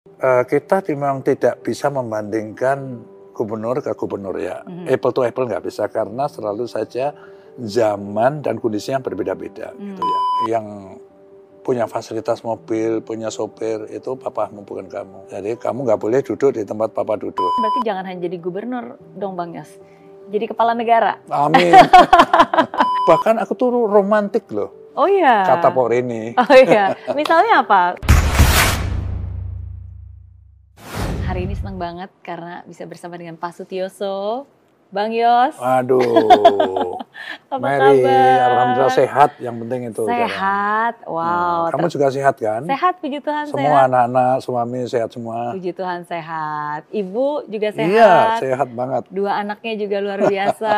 Uh, kita memang tidak bisa membandingkan gubernur ke gubernur ya. Mm -hmm. Apple to apple nggak bisa karena selalu saja zaman dan kondisinya berbeda-beda mm. gitu ya. Yang punya fasilitas mobil, punya sopir, itu papamu bukan kamu. Jadi kamu nggak boleh duduk di tempat papa duduk. Berarti jangan hanya jadi gubernur dong Bang Yos. Jadi kepala negara. Amin. Bahkan aku tuh romantik loh. Oh iya. Kata Pak Rini. Oh iya. Misalnya apa? Hari ini senang banget karena bisa bersama dengan Pak Sutioso, Bang Yos. Aduh. Apa Mary, kabar? alhamdulillah sehat. Yang penting itu. Sehat. Sekarang. Wow. Hmm. Kamu juga sehat kan? Sehat, puji Tuhan semua anak-anak, suami sehat semua. Puji Tuhan sehat. Ibu juga sehat. Iya, sehat banget. Dua anaknya juga luar biasa.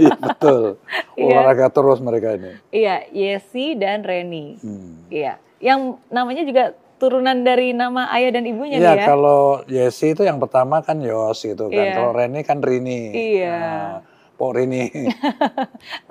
iya, betul. Iya. Olahraga iya. terus mereka ini. Iya, Yesi dan Reni. Hmm. Iya. Yang namanya juga turunan dari nama ayah dan ibunya iya, ya? kalau Yesi itu yang pertama kan Yos gitu kan. Iya. Kalau Reni kan Rini. Iya. Nah, Pok Rini. Oke,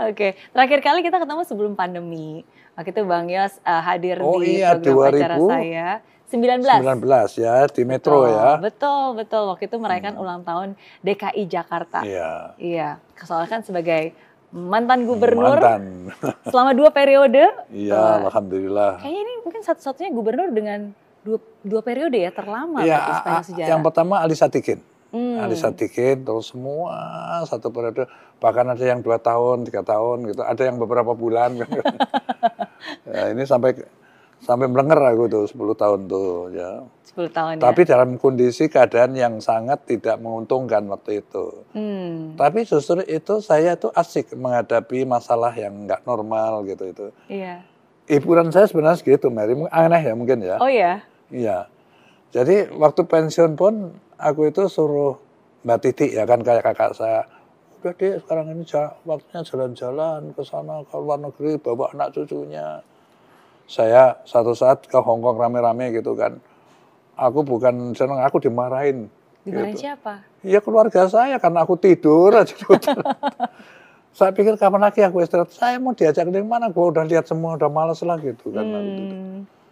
okay. terakhir kali kita ketemu sebelum pandemi. Waktu itu Bang Yos uh, hadir oh, di iya, program 2000, acara saya. 19. 19 ya di Metro betul, ya. Betul, betul. Waktu itu merayakan hmm. ulang tahun DKI Jakarta. Iya. Iya, soalnya kan sebagai mantan gubernur mantan. selama dua periode. Iya, uh, alhamdulillah. Kayaknya ini mungkin satu-satunya gubernur dengan dua, dua periode ya terlama ya, gitu, sejarah. Yang pertama Ali Sadikin. Hmm. Ali Sadikin terus semua satu periode bahkan ada yang dua tahun tiga tahun gitu ada yang beberapa bulan ya, ini sampai sampai melenger aku tuh 10 tahun tuh ya. 10 tahun tapi ya? dalam kondisi keadaan yang sangat tidak menguntungkan waktu itu. Hmm. tapi justru itu saya tuh asik menghadapi masalah yang nggak normal gitu itu. Iya. Hiburan saya sebenarnya gitu Mary. Aneh ya mungkin ya. Oh ya iya. Jadi waktu pensiun pun aku itu suruh Mbak Titi ya kan kayak kakak saya udah deh sekarang ini waktunya jalan-jalan ke sana ke luar negeri bawa anak cucunya saya satu saat ke Hongkong rame-rame gitu kan aku bukan seneng aku dimarahin dimarahin gitu. siapa ya keluarga saya karena aku tidur aja saya pikir kapan lagi aku istirahat saya mau diajak ke mana gua udah lihat semua udah males lah gitu kan hmm. gitu.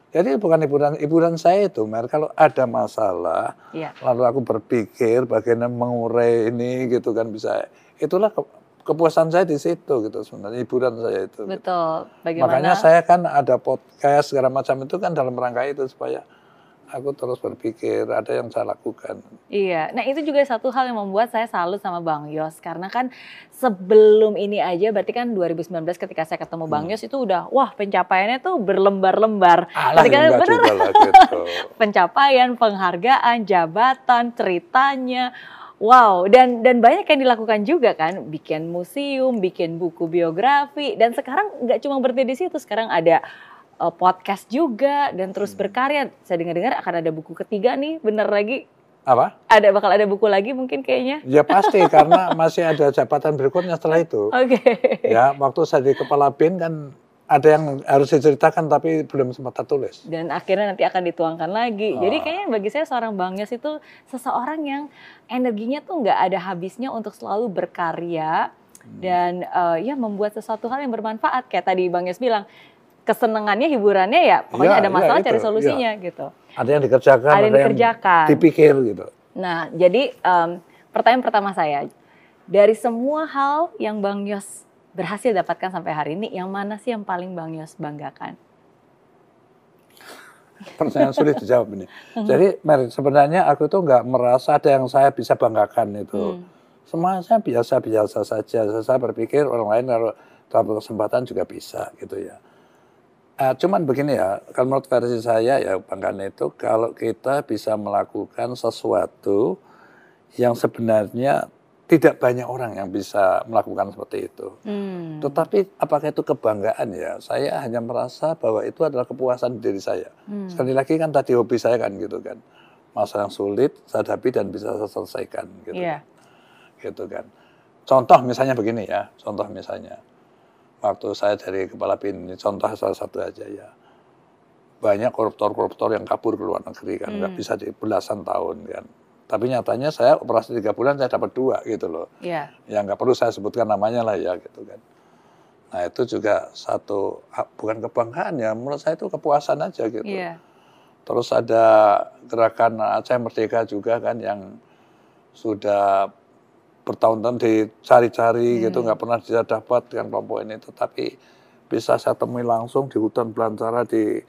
Jadi bukan hiburan hiburan saya itu, Mer. Kalau ada masalah, ya. lalu aku berpikir bagaimana mengurai ini gitu kan bisa. Itulah kepuasan saya di situ gitu sebenarnya hiburan saya itu. Gitu. Betul. Gitu. Bagaimana? Makanya saya kan ada podcast segala macam itu kan dalam rangka itu supaya aku terus berpikir ada yang saya lakukan. Iya, nah itu juga satu hal yang membuat saya salut sama Bang Yos karena kan sebelum ini aja berarti kan 2019 ketika saya ketemu Bang hmm. Yos itu udah wah pencapaiannya tuh berlembar-lembar. Ketika bener gitu. pencapaian, penghargaan, jabatan, ceritanya. Wow, dan dan banyak yang dilakukan juga kan, bikin museum, bikin buku biografi, dan sekarang nggak cuma berhenti di situ, sekarang ada uh, podcast juga dan terus hmm. berkarya. Saya dengar-dengar akan ada buku ketiga nih, bener lagi. Apa? Ada bakal ada buku lagi mungkin kayaknya. Ya pasti karena masih ada jabatan berikutnya setelah itu. Oke. Okay. Ya waktu saya di kepala bin kan ada yang harus diceritakan tapi belum sempat tertulis. Dan akhirnya nanti akan dituangkan lagi. Oh. Jadi kayaknya bagi saya seorang Bang Yos itu seseorang yang energinya tuh nggak ada habisnya untuk selalu berkarya hmm. dan uh, ya membuat sesuatu hal yang bermanfaat. Kayak tadi Bang Yos bilang, kesenangannya hiburannya ya pokoknya ya, ada masalah ya, cari solusinya ya. gitu. Ada yang dikerjakan, ada yang dikerjakan. Yang dipikir gitu. Nah, jadi um, pertanyaan pertama saya dari semua hal yang Bang Yos berhasil dapatkan sampai hari ini, yang mana sih yang paling Bang Yos banggakan? Pertanyaan sulit dijawab ini. Jadi, Mer, sebenarnya aku tuh nggak merasa ada yang saya bisa banggakan itu. Hmm. Semuanya biasa-biasa saja. Saya berpikir orang lain kalau dapat kesempatan juga bisa gitu ya. Uh, cuman begini ya, kalau menurut versi saya ya Bang Kane itu kalau kita bisa melakukan sesuatu yang sebenarnya tidak banyak orang yang bisa melakukan seperti itu. Hmm. Tetapi apakah itu kebanggaan ya? Saya hanya merasa bahwa itu adalah kepuasan diri saya. Hmm. Sekali lagi kan tadi hobi saya kan gitu kan. Masalah yang sulit saya hadapi dan bisa saya selesaikan gitu. Yeah. Gitu kan. Contoh misalnya begini ya, contoh misalnya waktu saya dari kepala bin ini contoh salah satu aja ya banyak koruptor-koruptor yang kabur ke luar negeri kan nggak hmm. bisa di belasan tahun kan tapi nyatanya saya operasi tiga bulan saya dapat dua gitu loh yeah. yang nggak perlu saya sebutkan namanya lah ya gitu kan nah itu juga satu bukan kebanggaan ya menurut saya itu kepuasan aja gitu yeah. Terus ada gerakan Aceh Merdeka juga kan yang sudah bertahun-tahun dicari-cari hmm. gitu nggak pernah bisa dapat kan kelompok ini tetapi bisa saya temui langsung di hutan belantara di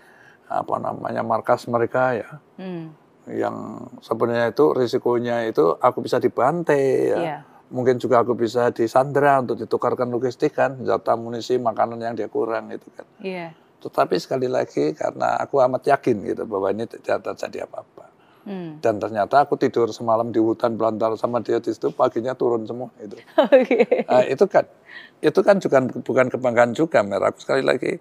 apa namanya markas mereka ya hmm. Yang sebenarnya itu risikonya itu aku bisa dibantai ya yeah. mungkin juga aku bisa disandra untuk ditukarkan logistik kan jatah amunisi makanan yang dia kurang itu kan yeah. tetapi sekali lagi karena aku amat yakin gitu bahwa ini tidak terjadi apa-apa Hmm. Dan ternyata aku tidur semalam di hutan belantara sama dia di situ paginya turun semua itu. Okay. Nah, itu kan itu kan juga bukan kebanggaan juga, Mer. Aku sekali lagi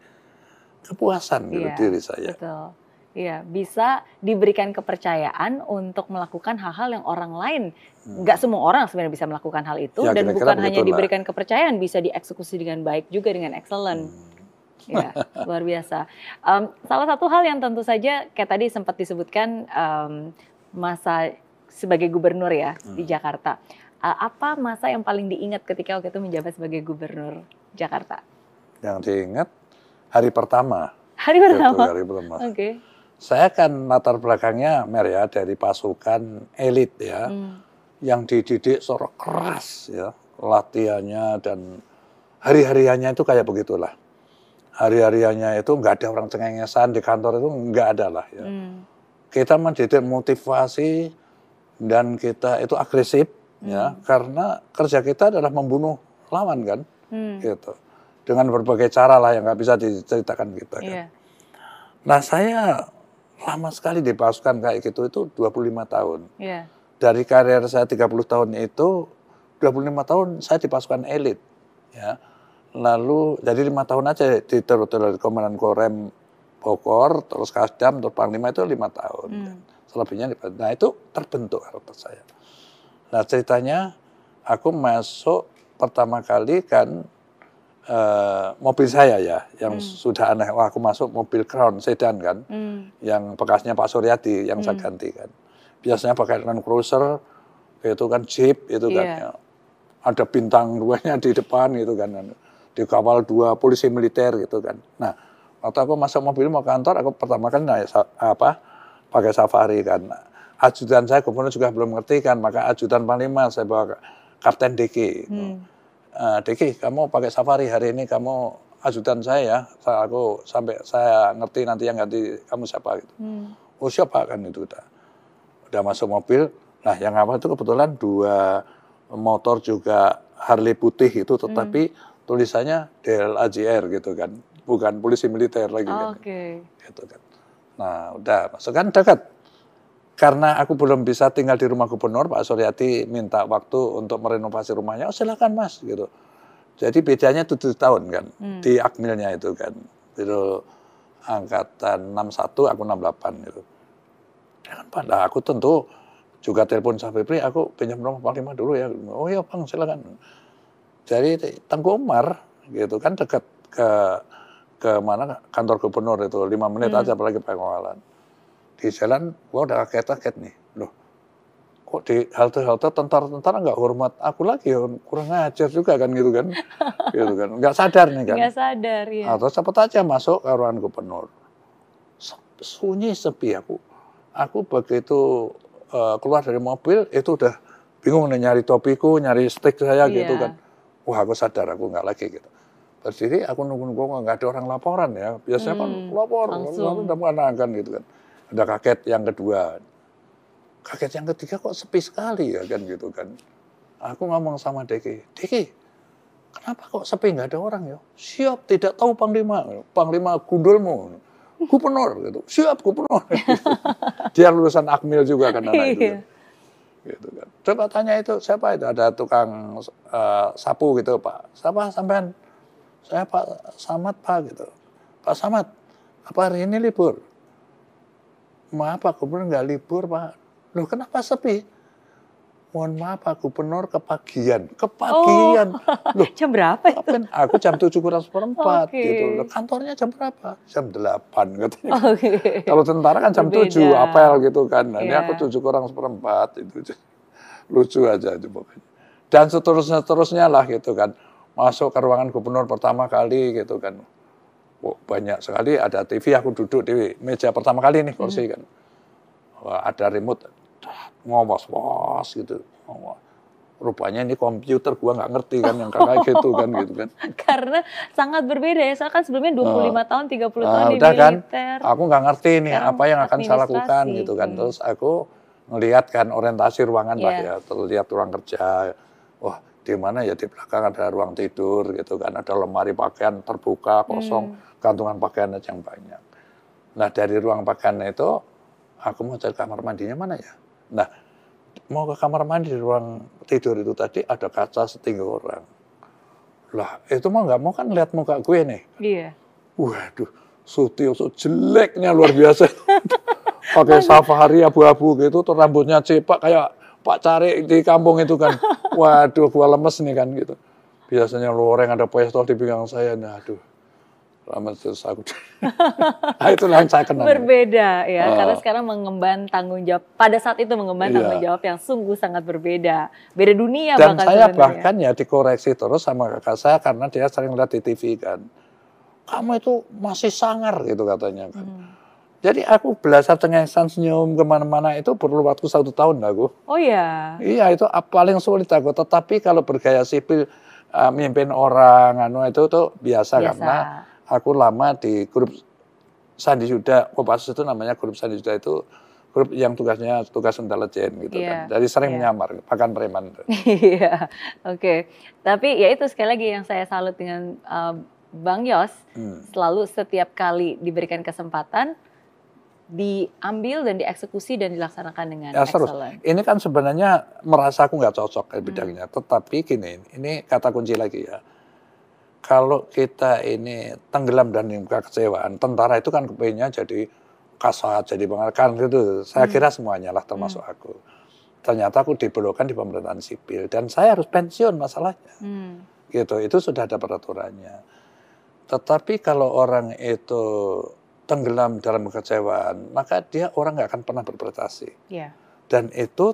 kepuasan gitu yeah, diri saya. Betul. Iya, bisa diberikan kepercayaan untuk melakukan hal-hal yang orang lain hmm. nggak semua orang sebenarnya bisa melakukan hal itu ya, dan kira -kira bukan hanya diberikan kepercayaan, bisa dieksekusi dengan baik juga dengan excellent. Hmm. Ya, luar biasa. Um, salah satu hal yang tentu saja kayak tadi sempat disebutkan um, masa sebagai gubernur ya hmm. di Jakarta. Uh, apa masa yang paling diingat ketika waktu itu menjabat sebagai gubernur Jakarta? Yang diingat hari pertama. Hari pertama. Gitu, hari pertama. Oke. Okay. Saya kan latar belakangnya Mer ya dari pasukan elit ya, hmm. yang dididik secara keras ya, latihannya dan hari-hariannya itu kayak begitulah hari-hariannya itu nggak ada orang cengengesan di kantor itu nggak ada lah ya. Hmm. Kita mendidik motivasi dan kita itu agresif hmm. ya karena kerja kita adalah membunuh lawan kan hmm. gitu dengan berbagai cara lah yang nggak bisa diceritakan kita kan. Yeah. Nah saya lama sekali di pasukan kayak gitu itu 25 tahun. Yeah. Dari karir saya 30 tahun itu 25 tahun saya di pasukan elit ya lalu jadi lima tahun aja di terus Komandan Korem Bogor, terus Kasdam, terus Panglima itu lima tahun. Hmm. Selebihnya, nah itu terbentuk karakter saya. Nah ceritanya aku masuk pertama kali kan uh, mobil saya ya, yang hmm. sudah aneh. Wah aku masuk mobil Crown sedan kan, hmm. yang bekasnya Pak Suryadi yang hmm. saya ganti kan. Biasanya pakai Land Cruiser, itu kan Jeep itu kan. Yeah. Ya. Ada bintang duanya di depan gitu kan dikawal dua polisi militer gitu kan. Nah, waktu aku masuk mobil mau kantor, aku pertama kali naik apa pakai safari kan. Ajudan saya gubernur juga belum ngerti kan, maka ajudan panglima saya bawa Kapten Diki. Hmm. Uh, Diki, kamu pakai safari hari ini kamu ajudan saya ya. Saya, aku sampai saya ngerti nanti yang ganti kamu siapa gitu. Hmm. Oh siapa kan itu udah. Udah masuk mobil. Nah yang apa itu kebetulan dua motor juga Harley putih itu tetapi hmm tulisannya DLAJR gitu kan, bukan polisi militer lagi oh, kan. Okay. Gitu kan. Nah, udah masuk kan dekat. Karena aku belum bisa tinggal di rumah gubernur, Pak Suryati minta waktu untuk merenovasi rumahnya. Oh silakan mas, gitu. Jadi bedanya tujuh tahun kan hmm. di akmilnya itu kan. Itu angkatan 61, aku 68 gitu. Ya kan Pak, nah, aku tentu juga telepon Safipri, aku pinjam rumah Panglima dulu ya. Oh iya Bang, silakan. Jadi Tengku Umar gitu kan dekat ke ke mana kantor gubernur itu lima menit hmm. aja apalagi pengawalan di jalan gua udah kaget-kaget nih. Loh kok di halte-halte tentara-tentara nggak hormat aku lagi? Ya kurang ngajar juga kan gitu kan? Gitu kan? Nggak sadar nih kan? Nggak sadar ya. Atau cepet aja masuk ke ruangan gubernur sunyi sepi aku. Aku begitu uh, keluar dari mobil itu udah bingung nih nyari topiku nyari stick saya yeah. gitu kan. Wah aku sadar aku nggak lagi gitu. Berdiri aku nunggu-nunggu nggak ada orang laporan ya. Biasanya kan hmm, kan lapor lalu udah menangkan gitu kan ada kaget yang kedua kaget yang ketiga kok sepi sekali ya kan gitu kan aku ngomong sama Deki Deki kenapa kok sepi nggak ada orang ya siap tidak tahu panglima panglima gundulmu gubernur gitu siap gubernur dia lulusan akmil juga kan anak itu kan gitu kan. Coba tanya itu siapa itu ada tukang uh, sapu gitu Pak. Siapa sampean? Saya Pak Samad Pak gitu. Pak Samad, apa hari ini libur? Maaf Pak Gubernur nggak libur Pak. Loh kenapa sepi? Mohon maaf Pak Gubernur kepagian. Kepagian. Oh, Loh, jam berapa itu? Aku jam tujuh kurang seperempat okay. gitu. Loh, kantornya jam berapa? Jam delapan katanya. Okay. Kalau tentara kan jam tujuh apel gitu kan. Nah, yeah. Ini iya. aku tujuh kurang seperempat itu. Lucu aja itu pokoknya. Dan seterusnya terusnya lah gitu kan. Masuk ke ruangan gubernur pertama kali gitu kan. Oh, banyak sekali. Ada TV aku duduk di meja pertama kali nih kursi hmm. kan. Wah, ada remote. Ngomos ngomos gitu. Ngomos. rupanya ini komputer gua nggak ngerti kan yang kayak gitu kan gitu kan. Karena sangat berbeda ya. Soalnya kan sebelumnya 25 uh, tahun 30 uh, tahun di udah kan, aku nggak ngerti nih Sekarang apa yang akan saya lakukan gitu kan. Hmm. terus aku melihat kan orientasi ruangan yeah. pak iya. ya. Terlihat ruang kerja. Wah di mana ya di belakang ada ruang tidur gitu kan ada lemari pakaian terbuka kosong hmm kantungan pakaian yang banyak. Nah dari ruang pakaian itu aku mau cari kamar mandinya mana ya? Nah mau ke kamar mandi di ruang tidur itu tadi ada kaca setinggi orang. Lah itu mau nggak mau kan lihat muka gue nih. Iya. Waduh, Sutio so jeleknya luar biasa. Pakai safari abu-abu gitu, tuh rambutnya cepak kayak Pak Cari di kampung itu kan. Waduh, gua lemes nih kan gitu. Biasanya loreng ada pistol di pinggang saya, nah aduh lama terus aku. nah, itu yang saya kenal. Berbeda ya, uh, karena sekarang mengemban tanggung jawab. Pada saat itu mengemban iya. tanggung jawab yang sungguh sangat berbeda. Beda dunia Dan bahkan saya sebenarnya. bahkan ya dikoreksi terus sama kakak saya karena dia sering lihat di TV kan. Kamu itu masih sangar gitu katanya kan. Hmm. Jadi aku belajar cengengesan senyum ke mana-mana itu perlu waktu satu tahun aku. Oh iya? Iya itu paling sulit aku. Tetapi kalau bergaya sipil uh, mimpin orang, anu itu tuh biasa, biasa. karena aku lama di grup Sandi Yuda, Kopassus itu namanya grup Sandi Yuda itu grup yang tugasnya tugas intelijen gitu yeah. kan. Jadi sering yeah. menyamar, bahkan preman. Iya, oke. Okay. Tapi ya itu sekali lagi yang saya salut dengan uh, Bang Yos, hmm. selalu setiap kali diberikan kesempatan, diambil dan dieksekusi dan dilaksanakan dengan ya, excellent. Ini kan sebenarnya merasa aku nggak cocok bidangnya, hmm. tetapi gini, ini kata kunci lagi ya kalau kita ini tenggelam dan kekecewaan, tentara itu kan kepingnya jadi kasat, jadi pengalaman gitu. Saya hmm. kira semuanya lah termasuk hmm. aku. Ternyata aku dibelokkan di pemerintahan sipil dan saya harus pensiun masalahnya. Hmm. Gitu, itu sudah ada peraturannya. Tetapi kalau orang itu tenggelam dalam kekecewaan, maka dia orang nggak akan pernah berprestasi. Yeah. Dan itu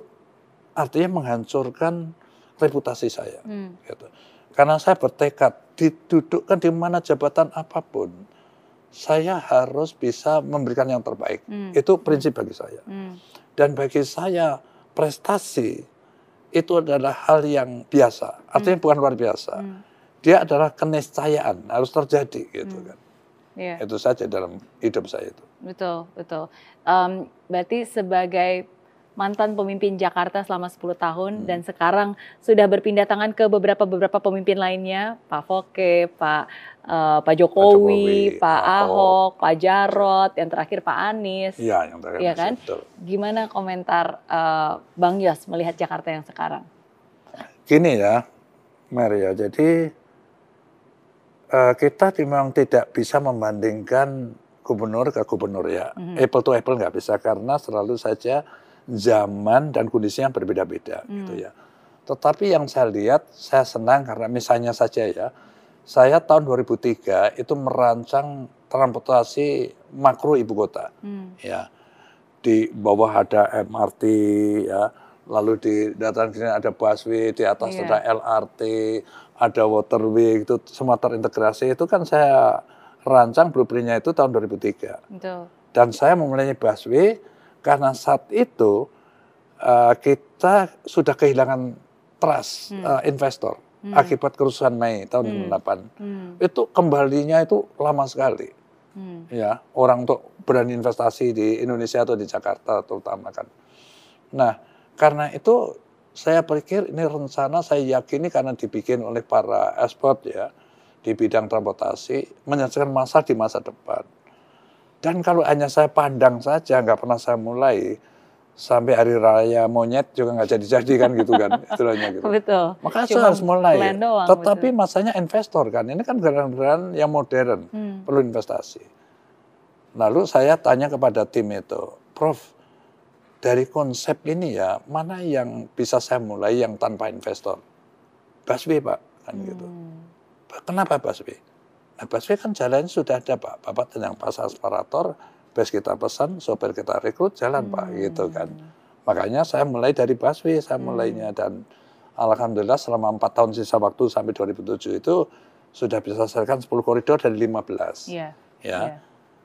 artinya menghancurkan reputasi saya. Hmm. Gitu. Karena saya bertekad didudukkan di mana jabatan apa pun, saya harus bisa memberikan yang terbaik. Hmm. Itu prinsip bagi saya. Hmm. Dan bagi saya prestasi itu adalah hal yang biasa, artinya hmm. bukan luar biasa. Hmm. Dia adalah keniscayaan harus terjadi gitu hmm. kan. Yeah. Itu saja dalam hidup saya itu. Betul, betul. Um, berarti sebagai mantan pemimpin Jakarta selama 10 tahun hmm. dan sekarang sudah berpindah tangan ke beberapa beberapa pemimpin lainnya, Pak Foke, Pak uh, Pak Jokowi, Pak, Jokowi, Pak Ahok, Pak Jarot, yang terakhir Pak Anies. Iya, yang terakhir. Iya kan? Betul. Gimana komentar uh, Bang Yos melihat Jakarta yang sekarang? Gini ya, Mary ya. Jadi uh, kita memang tidak bisa membandingkan gubernur ke gubernur ya. Mm -hmm. Apple to apple nggak bisa karena selalu saja zaman dan kondisi yang berbeda-beda hmm. gitu ya. Tetapi yang saya lihat, saya senang karena misalnya saja ya, saya tahun 2003 itu merancang transportasi makro ibu kota, hmm. ya di bawah ada MRT, ya lalu di dataran sini ada busway, di atas yeah. ada LRT, ada waterway, itu semua terintegrasi. Itu kan saya rancang blueprintnya itu tahun 2003. Betul. Dan saya memulainya busway karena saat itu uh, kita sudah kehilangan trust hmm. uh, investor hmm. akibat kerusuhan Mei tahun hmm. 68. Hmm. Itu kembalinya itu lama sekali. Hmm. Ya, orang untuk berani investasi di Indonesia atau di Jakarta terutama kan. Nah, karena itu saya pikir ini rencana saya yakini karena dibikin oleh para ekspor ya di bidang transportasi menyelesaikan masa di masa depan. Dan kalau hanya saya pandang saja, nggak pernah saya mulai, sampai hari raya monyet juga nggak jadi-jadi kan gitu kan istilahnya gitu. Betul. Makanya saya harus mulai. Doang, Tetapi betul. masanya investor kan, ini kan gerakan-gerakan yang modern, hmm. perlu investasi. Lalu saya tanya kepada tim itu, Prof, dari konsep ini ya, mana yang bisa saya mulai yang tanpa investor? Baswe Pak, kan gitu. hmm. gitu. Kenapa Baswe? Nah, busway kan jalannya sudah ada Pak. Bapak yang pasang asparator, bus kita pesan, sopir kita rekrut, jalan hmm. Pak, gitu kan. Makanya saya mulai dari busway, saya hmm. mulainya dan alhamdulillah selama empat tahun sisa waktu sampai 2007 itu sudah bisa selesaikan 10 koridor dari 15. Iya. Ya. iya.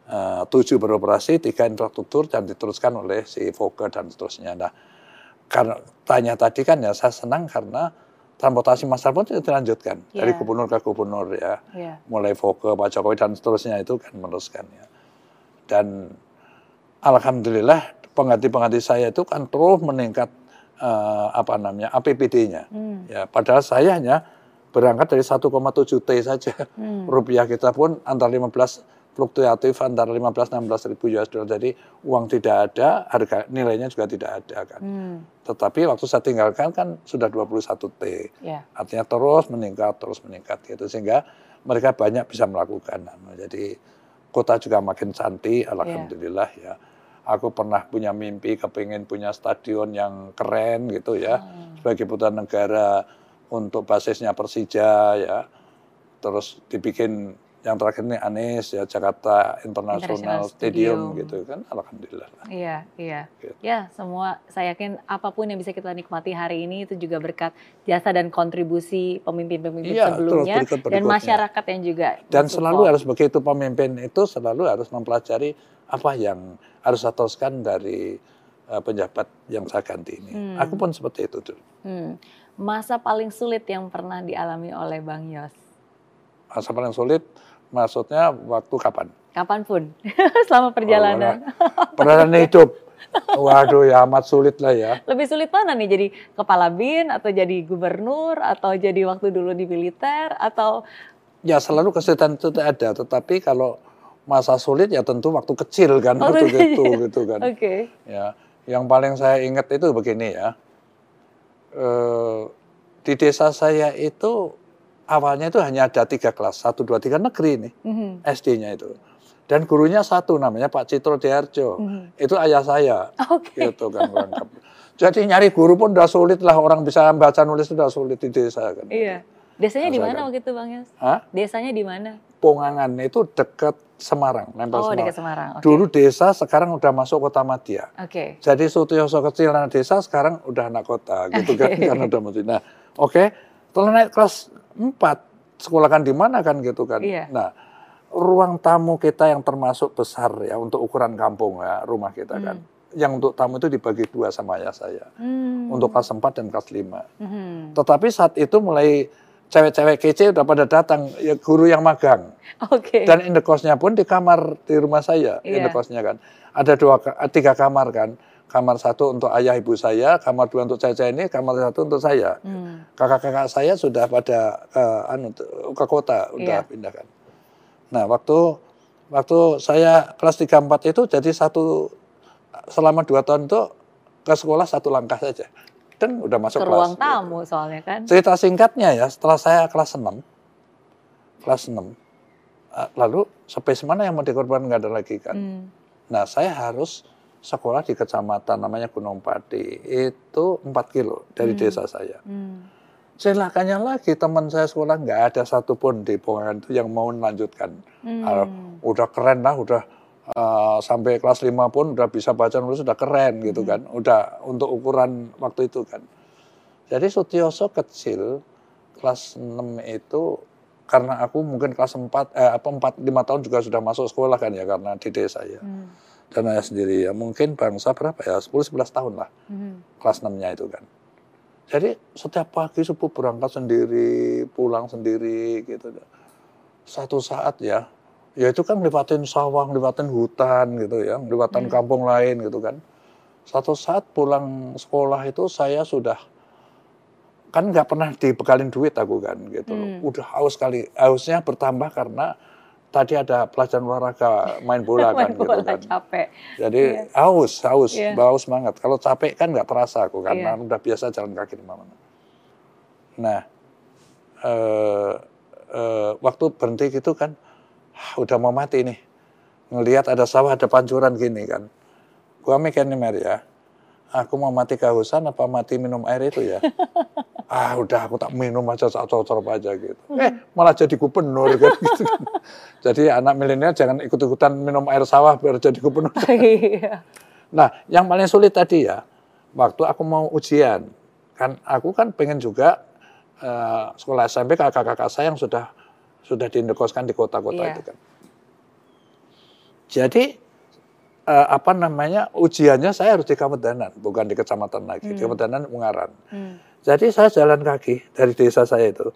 Eh, tujuh beroperasi, tiga infrastruktur dan diteruskan oleh si Fokker dan seterusnya. Nah, karena tanya tadi kan ya saya senang karena transportasi massal pun itu dilanjutkan dari Iya. gubernur ke gubernur ya, Iya. mulai Fokker, Pak Jokowi dan seterusnya itu kan meneruskan ya. Dan alhamdulillah pengganti-pengganti saya itu kan terus meningkat eh, apa namanya APBD-nya. Hmm. Ya, padahal saya hanya berangkat dari 1,7 T saja. Hmm. Rupiah kita pun antara 15 fluktuatif antara 15 16 ribu US dollar. Jadi uang tidak ada, harga nilainya juga tidak ada kan. Hmm. Tetapi waktu saya tinggalkan kan sudah 21 T. Iya. Artinya terus meningkat, terus meningkat gitu sehingga mereka banyak bisa melakukan. Jadi kota juga makin cantik, alhamdulillah ya. Aku pernah punya mimpi kepingin punya stadion yang keren gitu ya Hmm. sebagai putra negara untuk basisnya Persija ya. Terus dibikin yang terakhir ini Anies ya Jakarta International International Stadium, Stadium. gitu kan alhamdulillah. Iya, iya. Gitu. Ya, semua saya yakin apa pun yang bisa kita nikmati hari ini itu juga berkat jasa dan kontribusi pemimpin-pemimpin Iya, sebelumnya terus berikut dan masyarakat yang juga Dan selalu harus begitu pemimpin itu selalu harus mempelajari apa yang harus teruskan dari eh, penjabat yang saya ganti ini. Hmm. Aku pun seperti itu dulu. Hmm. Masa paling sulit yang pernah dialami oleh Bang Yos. Masa paling sulit maksudnya waktu kapan? Kapan pun, selama perjalanan. Perjalanan hidup. Waduh ya amat sulit lah ya. Lebih sulit mana nih jadi kepala bin atau jadi gubernur atau jadi waktu dulu di militer atau Ya selalu kesulitan itu ada, tetapi kalau masa sulit ya tentu waktu kecil kan, Oh, waktu iya. gitu gitu kan. oke. Ya, yang paling saya ingat itu begini ya. Eh, di desa saya itu awalnya itu hanya ada tiga kelas, satu dua tiga negeri nih Mhm, SD-nya itu. Dan gurunya satu namanya Pak Citro Diarjo. mhm. Itu ayah saya, Oke. gitu kan lengkap. Jadi nyari guru pun udah sulit lah orang bisa baca nulis sudah sulit di desa kan. Iya. Desanya di mana Rasakan. waktu itu Bang Yos? Hah? Desanya di mana? Pongangan itu dekat Semarang, nempel Oh, Semarang. dekat Semarang. Oke. Dulu desa, sekarang udah masuk kota Madia. Oke. Jadi Sutioso kecil anak desa sekarang udah anak kota gitu kan karena udah mesti. Nah, oke. Setelah naik kelas 4 sekolah kan di mana kan gitu kan. Iya. Nah, ruang tamu kita yang termasuk besar ya untuk ukuran kampung ya rumah kita kan. Yang untuk tamu itu dibagi dua sama ayah saya. Hmm. Untuk kelas 4 dan kelas 5. Mhm. Tetapi saat itu mulai cewek-cewek kece udah pada datang ya guru yang magang. Oke. Dan indekosnya pun di kamar di rumah saya, Iya. indekosnya kan. Ada dua, tiga kamar kan. Kamar satu untuk ayah ibu saya, kamar dua untuk cewek ini, kamar satu untuk saya. Hmm. Kakak-kakak saya sudah pada eh, anu, ke kota, udah Iya. pindah kan. Nah, waktu waktu saya kelas 3 4 itu jadi satu selama dua tahun itu ke sekolah satu langkah saja. Dan udah masuk Ke kelas. ruang gitu. tamu soalnya kan. Cerita singkatnya ya, setelah saya kelas 6, kelas 6, eh, lalu space mana yang mau dikorban nggak ada lagi kan. Hmm. Nah saya harus sekolah di kecamatan namanya Gunung Pati, itu 4 kilo dari Hmm. desa saya. Hmm. Celakanya lagi teman saya sekolah nggak ada satupun di Pongan itu yang mau melanjutkan. Hmm. Ah, udah keren lah, udah eh, sampai kelas 5 pun udah bisa baca nulis sudah keren gitu Hmm. kan. Udah untuk ukuran waktu itu kan. Jadi Sutioso kecil kelas 6 itu karena aku mungkin kelas 4 eh, apa 4 5 tahun juga sudah masuk sekolah kan ya karena di desa ya. Hmm. Dan ayah sendiri ya mungkin bangsa berapa ya 10 11 tahun lah Hmm. kelas 6-nya itu kan. Jadi setiap pagi subuh berangkat sendiri, pulang sendiri gitu. Satu saat ya, ya itu kan lewatin sawah, lewatin hutan gitu ya, lewatin Hmm. kampung lain gitu kan. Satu saat pulang sekolah itu saya sudah kan nggak pernah dibekalin duit aku kan gitu. Hmm. Udah haus sekali, hausnya bertambah karena tadi ada pelajaran olahraga main bola Main kan bola gitu kan. capek. Jadi Iya. haus, haus, Iya. haus banget. Kalau capek kan nggak terasa aku karena udah biasa jalan kaki di mana. Nah, eh, eh, waktu berhenti gitu kan, ah, udah mau mati nih. Ngelihat ada sawah, ada pancuran gini kan. Gua mikir nih Mary ya, aku mau mati kehausan apa mati minum air itu ya? ah udah aku tak minum aja, cocok aja gitu. Eh malah jadi gubernur kan gitu. Jadi anak milenial jangan ikut-ikutan minum air sawah biar jadi gubernur. Iya. Nah, yang paling sulit tadi ya, waktu aku mau ujian, kan aku kan pengen juga eh, sekolah SMP kakak-kakak saya yang sudah sudah diindekoskan di kota-kota Iya. itu kan. Jadi eh, apa namanya ujiannya saya harus di Kawedanan, bukan di kecamatan lagi, di Hmm. Kawedanan Ungaran. Hmm. Jadi saya jalan kaki dari desa saya itu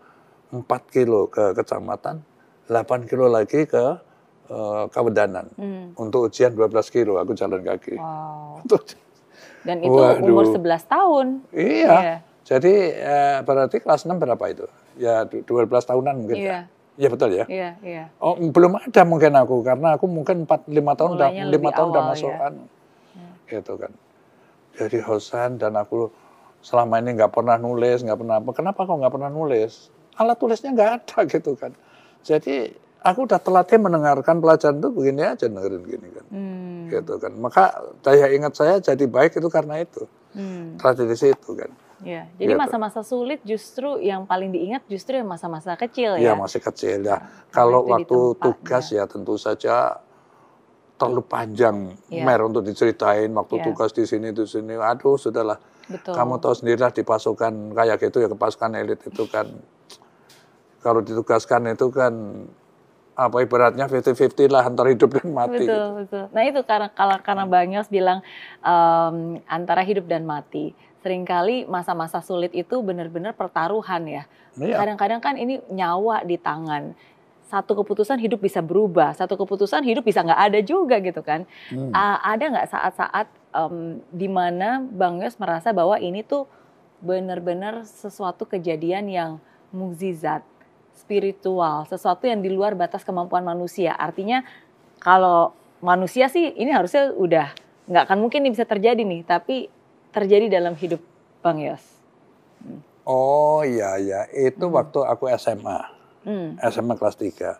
4 kilo ke kecamatan, 8 kilo lagi ke eh, Kawedanan. Hmm. Untuk ujian 12 kilo aku jalan kaki. Wow. Dan itu Waduh. umur 11 tahun. iya. Iya. Jadi eh, berarti kelas 6 berapa itu? Ya du- 12 tahunan mungkin. Iya. ya? Iya betul ya. Iya, iya. Oh, belum ada mungkin aku karena aku mungkin 4 5 tahun udah Mulainya 5 lebih tahun udah awal masuk ya. anu. Gitu kan. Jadi Hosan dan aku selama ini nggak pernah nulis, nggak pernah apa. Kenapa kok nggak pernah nulis? Alat tulisnya nggak ada gitu kan. Jadi aku udah telatnya mendengarkan pelajaran itu begini aja dengerin gini kan. Hmm. Gitu kan. Maka daya ingat saya jadi baik itu karena itu. Hmm. Tradisi itu kan. Iya. Jadi Gitu. masa-masa sulit justru yang paling diingat justru yang masa-masa kecil Iya ya. masih kecil ya. Karena Kalau waktu tugas ya tentu saja terlalu panjang Iya. mer untuk diceritain waktu Iya. tugas di sini di sini. Aduh sudahlah. Betul. Kamu tahu sendirilah di pasukan kayak gitu ya ke pasukan elit itu kan kalau ditugaskan itu kan apa ibaratnya 50-50 lah antara hidup dan mati. Betul, gitu. betul. Nah itu karena kalau karena Bang Yos bilang em, antara hidup dan mati. Seringkali masa-masa sulit itu benar-benar pertaruhan ya. Iya. Kadang-kadang kan ini nyawa di tangan. Satu keputusan hidup bisa berubah, satu keputusan hidup bisa nggak ada juga gitu kan. Hmm. A- ada nggak saat-saat em, di mana Bang Yos merasa bahwa ini tuh benar-benar sesuatu kejadian yang mukjizat, spiritual, sesuatu yang di luar batas kemampuan manusia. Artinya kalau manusia sih ini harusnya udah nggak akan mungkin ini bisa terjadi nih, tapi terjadi dalam hidup Bang Yos. Oh iya ya, itu Hmm. waktu aku SMA. Hmm. SMA kelas 3.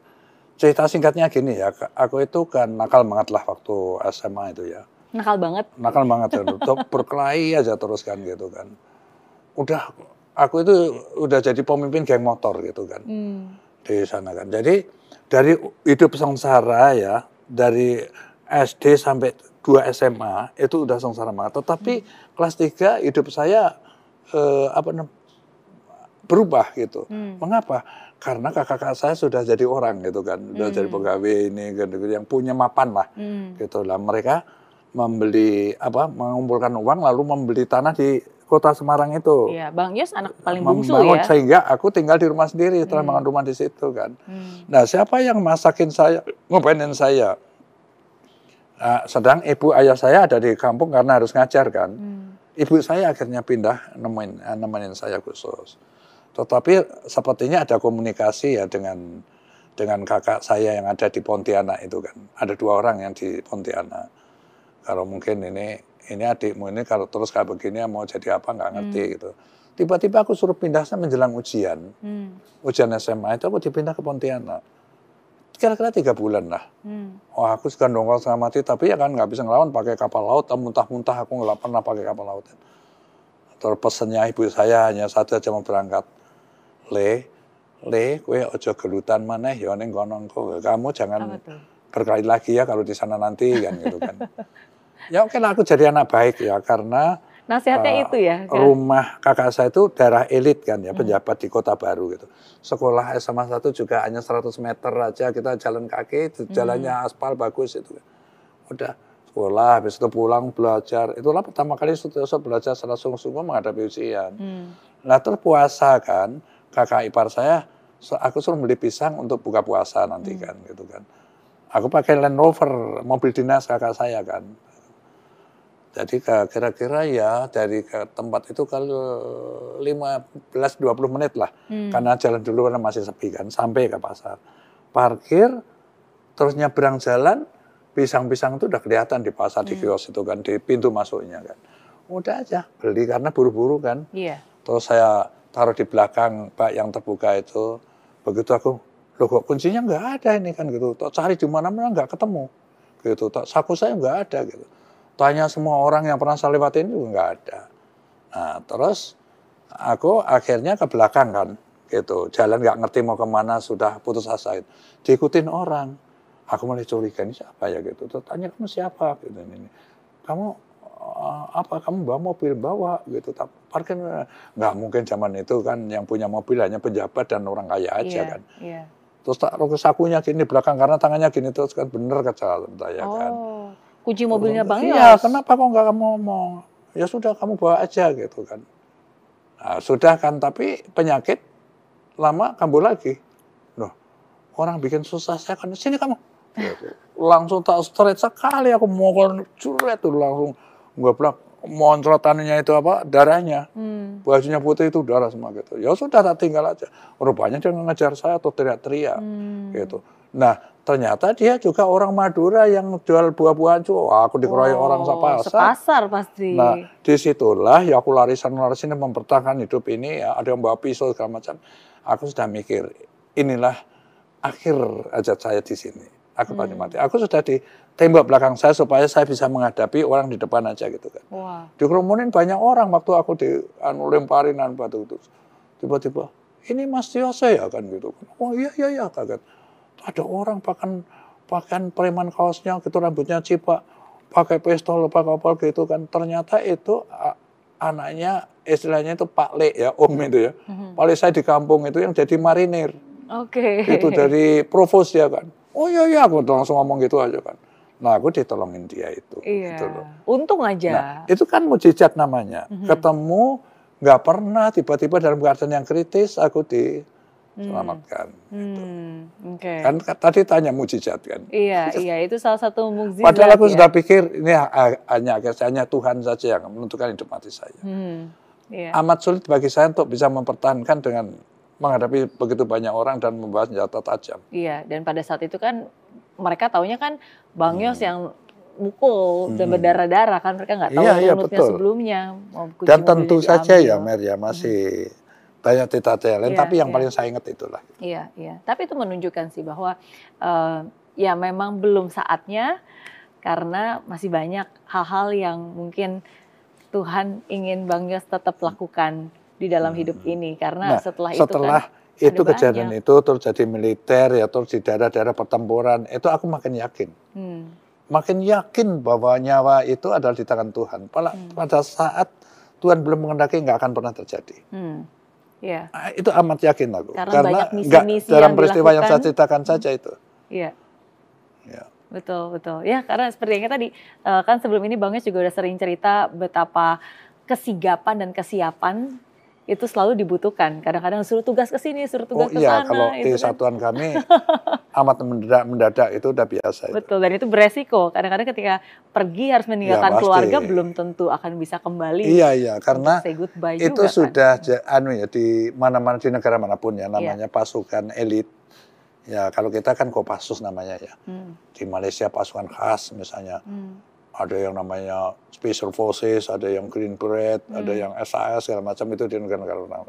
Cerita singkatnya gini ya, aku itu kan nakal banget lah waktu SMA itu ya. Nakal banget. Nakal banget ya, berkelahi aja terus kan gitu kan. Udah, aku itu udah jadi pemimpin geng motor gitu kan Hmm. di sana kan. Jadi dari hidup sengsara ya, dari SD sampai 2 SMA itu udah sengsara banget. Tetapi kelas 3 hidup saya eh, apa berubah gitu. Hmm. Mengapa? Karena kakak-kakak saya sudah jadi orang gitu kan, sudah Hmm. jadi pegawai ini gitu, yang punya mapan lah Hmm. gitu lah. Mereka membeli apa mengumpulkan uang lalu membeli tanah di kota Semarang itu. Iya, Bang Yos anak paling bungsu Membangun ya. sehingga aku tinggal di rumah sendiri setelah Hmm. bangun rumah di situ kan. Hmm. Nah, siapa yang masakin saya, ngobainin saya? Nah, sedang ibu ayah saya ada di kampung karena harus ngajar kan. Hmm. Ibu saya akhirnya pindah nemenin, eh, nemenin saya khusus. Tetapi sepertinya ada komunikasi ya dengan dengan kakak saya yang ada di Pontianak itu kan. Ada dua orang yang di Pontianak. Kalau mungkin ini ini adikmu ini kalau terus kayak begini mau jadi apa nggak ngerti gitu. Tiba-tiba aku suruh pindah saya menjelang ujian. Hmm. Ujian SMA itu aku dipindah ke Pontianak. Kira-kira tiga bulan lah. Hmm. Oh aku suka dongkol setengah mati, tapi ya kan nggak bisa ngelawan pakai kapal laut, muntah-muntah aku nggak pernah pakai kapal laut. Terus pesennya ibu saya hanya satu aja mau berangkat. Le, le, kue ojo gelutan mana ya neng kono engko. Kamu jangan berkali lagi ya kalau di sana nanti kan gitu kan. ya oke lah aku jadi anak baik ya karena Nasihatnya eh, itu ya. kan? rumah kakak saya itu daerah elit kan ya Hmm. pejabat di kota baru gitu. Sekolah SMA 1 juga hanya 100 meter aja kita jalan kaki, Hmm. jalannya aspal bagus itu. Udah sekolah, habis itu pulang belajar. Itulah pertama kali Sutioso belajar secara sungguh-sungguh menghadapi ujian. Hmm. Nah terus puasa kan, kakak ipar saya, aku suruh beli pisang untuk buka puasa nanti Hmm. kan gitu kan. Aku pakai Land Rover, mobil dinas kakak saya kan. Jadi kira-kira ya dari ke tempat itu kalau 15-20 menit lah. Hmm. Karena jalan dulu karena masih sepi kan, sampai ke pasar. Parkir, terus nyebrang jalan, pisang-pisang itu udah kelihatan di pasar, di Hmm. kios itu kan, di pintu masuknya kan. Udah aja, beli karena buru-buru kan. Iya. Terus saya taruh di belakang bak yang terbuka itu. Begitu aku, loh kok kuncinya nggak ada ini kan gitu. Tak cari di mana-mana nggak ketemu. Gitu. Tak saku saya nggak ada gitu. Tanya semua orang yang pernah saya lewatin juga nggak ada. Nah terus aku akhirnya ke belakang kan gitu. Jalan nggak ngerti mau ke mana sudah putus asa. Gitu. Diikutin orang. Aku mulai curiga ini siapa ya gitu. Terus tanya kamu siapa gitu ini. Kamu eh, apa kamu bawa mobil bawa gitu tak parkir nggak mungkin zaman itu kan yang punya mobil hanya pejabat dan orang kaya aja Iya. kan Iya. terus tak sakunya gini belakang karena tangannya gini terus kan bener kata saya kan. Kunci mobilnya Bang Iya, Yos. kenapa kok nggak kamu ngomong? Ya sudah kamu bawa aja gitu kan. Nah, sudah kan tapi penyakit lama kambuh lagi. Loh, orang bikin susah saya kan sini kamu. Gitu. Langsung tak straight sekali aku mukul curet tuh langsung nggak bilang moncrotannya itu apa darahnya Hmm. bajunya putih itu darah semua gitu ya sudah tak tinggal aja rupanya dia ngejar saya atau teriak-teriak Hmm. gitu nah ternyata dia juga orang Madura yang jual buah-buahan Wah, aku dikeroyok Oh, orang sepasar. Sepasar pasti. nah di situlah ya aku larisan larisan mempertahankan hidup ini. Ya ada yang bawa pisau segala macam. Aku sudah mikir inilah akhir ajat saya di sini. Aku pasti mati aku sudah di tembok belakang saya supaya saya bisa menghadapi orang di depan aja gitu kan. Wah. dikerumunin banyak orang waktu aku di anu lemparin anu batu. Itu tiba-tiba ini Mas Yose ya? kan gitu. Oh iya iya iya kaget ada orang pakai pakai preman kaosnya gitu rambutnya cipak pakai pistol pakai apa gitu kan ternyata itu anaknya istilahnya itu Pak Le ya Om itu ya Mhm. Pak Le saya di kampung itu yang jadi marinir Oke. itu dari provos ya kan oh iya iya aku langsung ngomong gitu aja kan nah aku ditolongin dia itu Iya. gitu loh Untung aja. Nah, itu kan mujizat namanya. Mhm. Ketemu nggak pernah tiba-tiba dalam keadaan yang kritis aku diselamatkan. Hmm. Oke. Kan ka- tadi tanya mujizat kan. Iya, iya itu salah satu mukjizat. Padahal aku ya. sudah pikir ini ha- hanya hanya Tuhan saja yang menentukan hidup mati saya. Hmm. Iya. Amat sulit bagi saya untuk bisa mempertahankan dengan menghadapi begitu banyak orang dan membawa senjata tajam. Iya, dan pada saat itu kan mereka taunya kan Bang Yos yang mukul dan berdarah-darah kan mereka nggak tahu Hmm. Iya, iya, betul. sebelumnya. Dan tentu saja ya. Mer ya masih banyak cerita lain, Iya, tapi yang iya. paling saya ingat itulah. Iya, iya. Tapi itu menunjukkan sih bahwa eh, ya memang belum saatnya karena masih banyak hal-hal yang mungkin Tuhan ingin Bang Yos tetap lakukan di dalam hidup ini karena Nah, setelah, itu setelah kan itu kejadian banyak. itu terus jadi militer ya terus di daerah-daerah pertempuran itu aku makin yakin hmm, makin yakin bahwa nyawa itu adalah di tangan Tuhan pada, pada saat Tuhan belum mengendaki nggak akan pernah terjadi hmm, Ah, itu amat yakin aku Karena banyak nggak misi-misi dalam peristiwa yang saya ceritakan saja itu iya. ya. Betul, betul. Ya, karena seperti yang tadi, eh, kan sebelum ini Bang Yos juga udah sering cerita betapa kesigapan dan kesiapan itu selalu dibutuhkan. Kadang-kadang suruh tugas ke sini, suruh oh tugas ke iya sana. kalau itu di kan. satuan kami amat mendadak mendadak itu udah biasa itu. Betul, dan itu beresiko. Kadang-kadang ketika pergi harus meninggalkan Ya, pasti. keluarga, belum tentu akan bisa kembali. iya iya karena itu juga, kan. sudah ja- anu ya di mana-mana di negara mana pun ya namanya pasukan elit ya kalau kita kan Kopassus namanya ya Hmm, di Malaysia pasukan khas misalnya hmm, ada yang namanya Special Forces ada yang Green Beret ada Hmm. yang SAS segala macam itu di negara-negara orang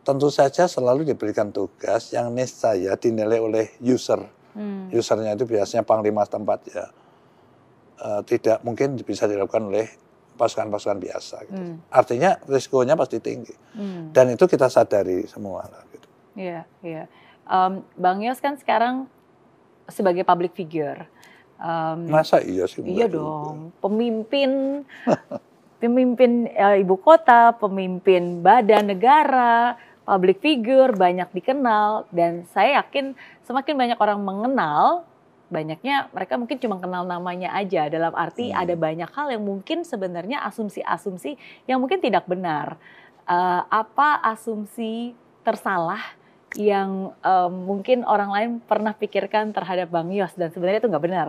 tentu saja selalu diberikan tugas yang niscaya dinilai oleh user hmm. usernya itu biasanya panglima tempat ya Eh, tidak mungkin bisa dilakukan oleh pasukan-pasukan biasa gitu. Hmm. artinya risikonya pasti tinggi Hmm. dan itu kita sadari semua lah gitu. Iya, iya. Em, Bang Yos kan sekarang sebagai public figure. Em, Masa iya sih? Iya juga? dong, pemimpin pemimpin eh, ibu kota, pemimpin badan negara, public figure banyak dikenal dan saya yakin semakin banyak orang mengenal, banyaknya mereka mungkin cuma kenal namanya aja dalam arti Hmm. ada banyak hal yang mungkin sebenarnya asumsi-asumsi yang mungkin tidak benar. Eh, apa asumsi tersalah yang eh, mungkin orang lain pernah pikirkan terhadap Bang Yos dan sebenarnya itu nggak benar.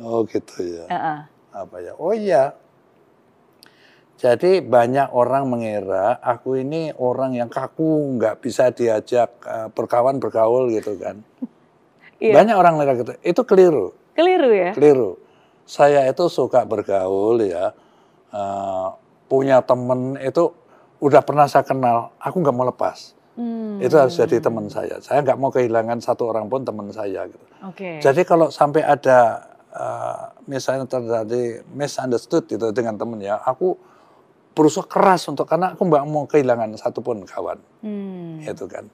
Oh gitu ya. Heeh. Apa ya? Oh iya. Jadi banyak orang mengira aku ini orang yang kaku, nggak bisa diajak eh, berkawan bergaul gitu kan. Iya. Banyak orang mengira gitu. Itu keliru. Keliru ya? keliru. Saya itu suka bergaul ya, Eh, punya temen itu udah pernah saya kenal, aku nggak mau lepas. Hmm. Itu harus jadi teman saya. Saya nggak mau kehilangan satu orang pun teman saya. Gitu. Oke. Jadi kalau sampai ada eh, misalnya terjadi misunderstood gitu dengan temen ya, aku berusaha keras untuk karena aku nggak mau kehilangan satupun kawan, Hmm. itu kan.